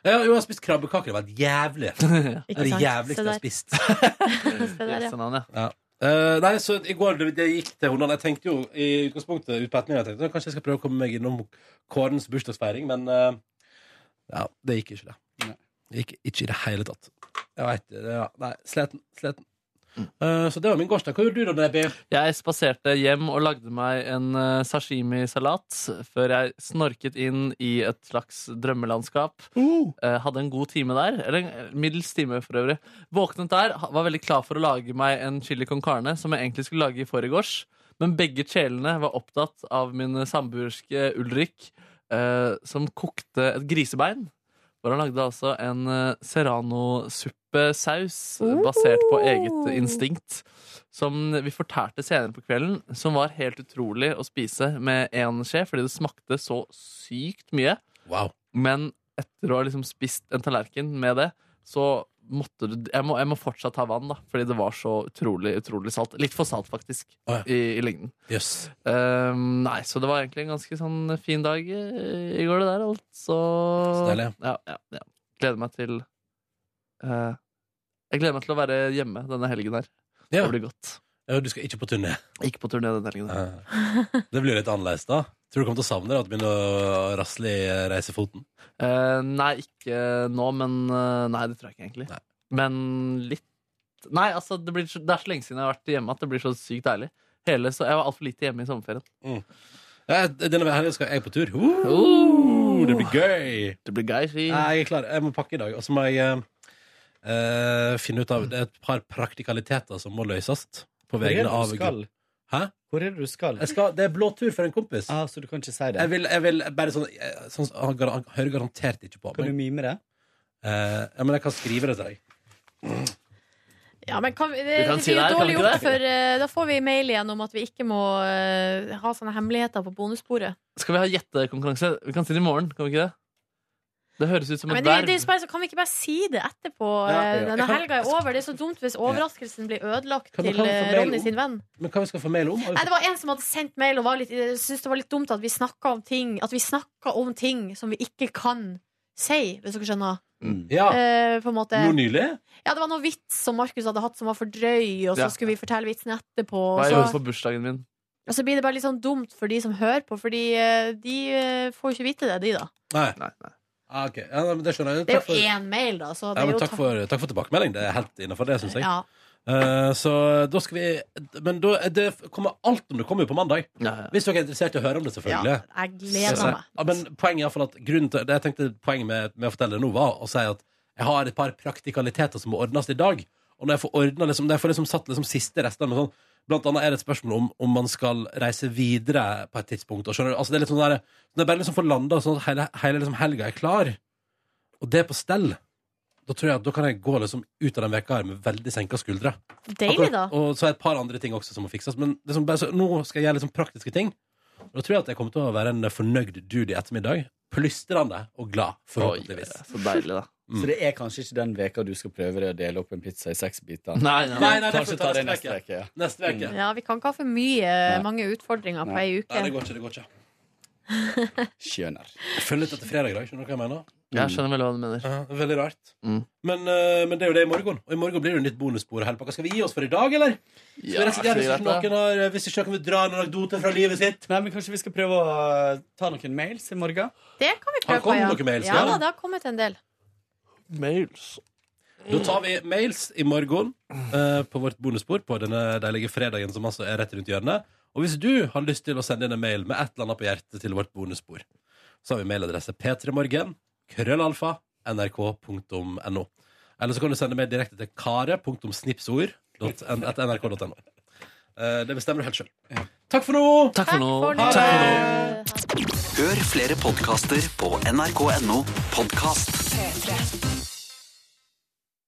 jo, jeg har spist krabbekaker. Det var jævlig. [laughs] Det er Ikke det jævligste jeg har spist. [laughs] Se der, ja. Ja. Ja. Eh, nei, så i går det, det gikk til hundene. Jeg tenkte jo i utgangspunktet ut på ettermiddagen tenkte, Kanskje jeg skal prøve å komme meg innom Kårens bursdagsfeiring, men eh, ja, det gikk ikke, det. Det gikk ikke i det hele tatt. Jeg vet det. Ja, nei, sliten. sliten. Uh, så det var min gårsdag. Hva gjorde du da, Nebby? Jeg spaserte hjem og lagde meg en eh, sashimi-salat før jeg snorket inn i et slags drømmelandskap. Eh, hadde en god time der. Eller en middels time, for øvrig. Våknet der, var veldig klar for å lage meg en chili con carne, som jeg egentlig skulle lage i forgårs. Men begge kjelene var opptatt av min samboerske Ulrik, eh, som kokte et grisebein. Hvor han lagde altså en eh, serranosuppesaus eh, basert på eget instinkt. Som vi fortærte senere på kvelden, som var helt utrolig å spise med én skje, fordi det smakte så sykt mye. Wow. Men etter å ha liksom spist en tallerken med det, så måtte du jeg må, jeg må fortsatt ha vann, da. Fordi det var så utrolig, utrolig salt. Litt for salt, faktisk, Å, ja. i, i lengden. Yes. Um, nei, så det var egentlig en ganske sånn fin dag eh, i går, det der, altså. Så deilig. Ja, ja, ja. Gleder meg til uh, Jeg gleder meg til å være hjemme denne helgen her. Ja. Det blir godt. Ja, du skal ikke på turné. Ikke på turné denne helgen. Eh, Det blir litt annerledes, da. Tror du kommer til å savne det at du begynner å rasle i eh, reisefoten? Eh, nei, ikke nå, men eh, Nei, det tror jeg ikke egentlig. Men litt Nei, altså, det, blir, det er så lenge siden jeg har vært hjemme at det blir så sykt deilig. Hele, så Jeg var altfor lite hjemme i sommerferien. Ja, denne helga skal jeg på tur. Uh, det blir gøy! Det blir gøy, fint. Nei, Jeg er klar. Jeg må pakke i dag. Og så må jeg eh, finne ut av Det er et par praktikaliteter som må løses. På vegne av? Hæ? Hvor er det du skal? Jeg skal, det er blå tur for en kompis. Ah, så du kan ikke si det? Jeg vil, jeg vil bare sånn, eh, sånn Han gar- han hører garantert ikke på Kan meg. du mime det? Eh, ja, men jeg kan skrive det til deg. Ja, men kan, det, kan det si blir det her, jo kan dårlig vi ikke gjort, det? for eh, da får vi mail igjen om at vi ikke må eh, ha sånne hemmeligheter på bonussporet. Skal vi ha gjettekonkurranse? Vi kan si det i morgen, kan vi ikke det? Det høres ut som Men et det, det er bare, kan vi ikke bare si det etterpå, Ja, eh, ja. Jeg helga er over? Det er så dumt hvis overraskelsen blir ødelagt Kan- til eh, Ronny sin venn. Men hva vi skal få mail om? Nei, det var en som hadde sendt mail og syntes det var litt dumt at vi snakka om ting At vi snakka om ting som vi ikke kan si, hvis dere skjønner. Ja. Eh, på en måte Nå nylig? Ja, det var noe vits som Markus hadde hatt som var for drøy, og så Ja. skulle vi fortelle vitsen etterpå. Nei, Hva jeg gjorde så, på bursdagen min. og så blir det bare litt sånn dumt for de som hører på, Fordi eh, de får jo ikke vite det, de, da. Nei. Nei, nei. Ah, okay. ja, det skjønner jeg. Det er jo for- én mail, da. Så det Ja, er men jo takk, for, takk for tilbakemelding. Det er helt innafor det, syns jeg. Ja. Uh, så da skal vi Men da, det kommer alt om det kommer jo på mandag. Hvis dere er interessert i å høre om det, selvfølgelig. Ja, jeg gleder meg. Ja, men poenget er i hvert fall at grunnen til, det jeg tenkte Poenget med, med å fortelle det nå var å si at jeg har et par praktikaliteter som må ordnes i dag. Og når jeg får ordnet liksom, når jeg får liksom satt liksom siste restene med sånn Blant annet er det et spørsmål om om man skal reise videre på et tidspunkt. Og skjønner du, altså det er litt sånn der, Når jeg bare liksom får landa sånn at hele, hele liksom helga er klar, og det er på stell, da tror jeg at da kan jeg gå liksom ut av den veka her med veldig senka skuldre. Deilig, da. Og så er det et par andre ting også som må fikses. Men liksom bare så, nå skal jeg gjøre liksom praktiske ting. Og da tror jeg at jeg kommer til å være en fornøyd dude i ettermiddag. Plystrende og glad, forhåpentligvis. Oi, så deilig, da. Mm. Så det er kanskje ikke den veka du skal prøve å dele opp en pizza i seks biter? Nei, nei, Nei, nei, det får kanskje vi ta det neste ja. Neste uke. Ja, vi kan ikke ha for mye Nei. mange utfordringer på ei uke. Nei, det går ikke. det går ikke [laughs] Skjønner. Jeg føler litt etter fredag i dag. Skjønner du hva jeg mener? Jeg skjønner vel hva du mener. Uh, veldig rart. Mm. Men, uh, men det er jo det i morgen. Og i morgen blir det jo nytt bonusbord. og hele. Skal vi gi oss for i dag, eller? Ja, hvis ikke noen har Hvis ikke noen vil dra en anekdote fra livet sitt? Nei, men Kanskje vi skal prøve å ta noen mails i morgen? Det kan vi prøve på, ja. mails, ja ja? da, det har kommet en del. Mails. Da tar vi mails i morgen eh, på vårt bonusbord på denne deilige fredagen som altså er rett rundt hjørnet. Og hvis du har lyst til å sende inn en mail med et eller annet på hjertet til vårt bonusbord, så har vi mailadresse p3morgen, krøllalfa, nrk.no. Eller så kan du sende mail direkte til kare.snipsord etter nrk.no. Eh, det bestemmer du helt sjøl. Takk for nå! Takk for nå. For Ha det. Hør flere podkaster på nrk.no podkast. P3.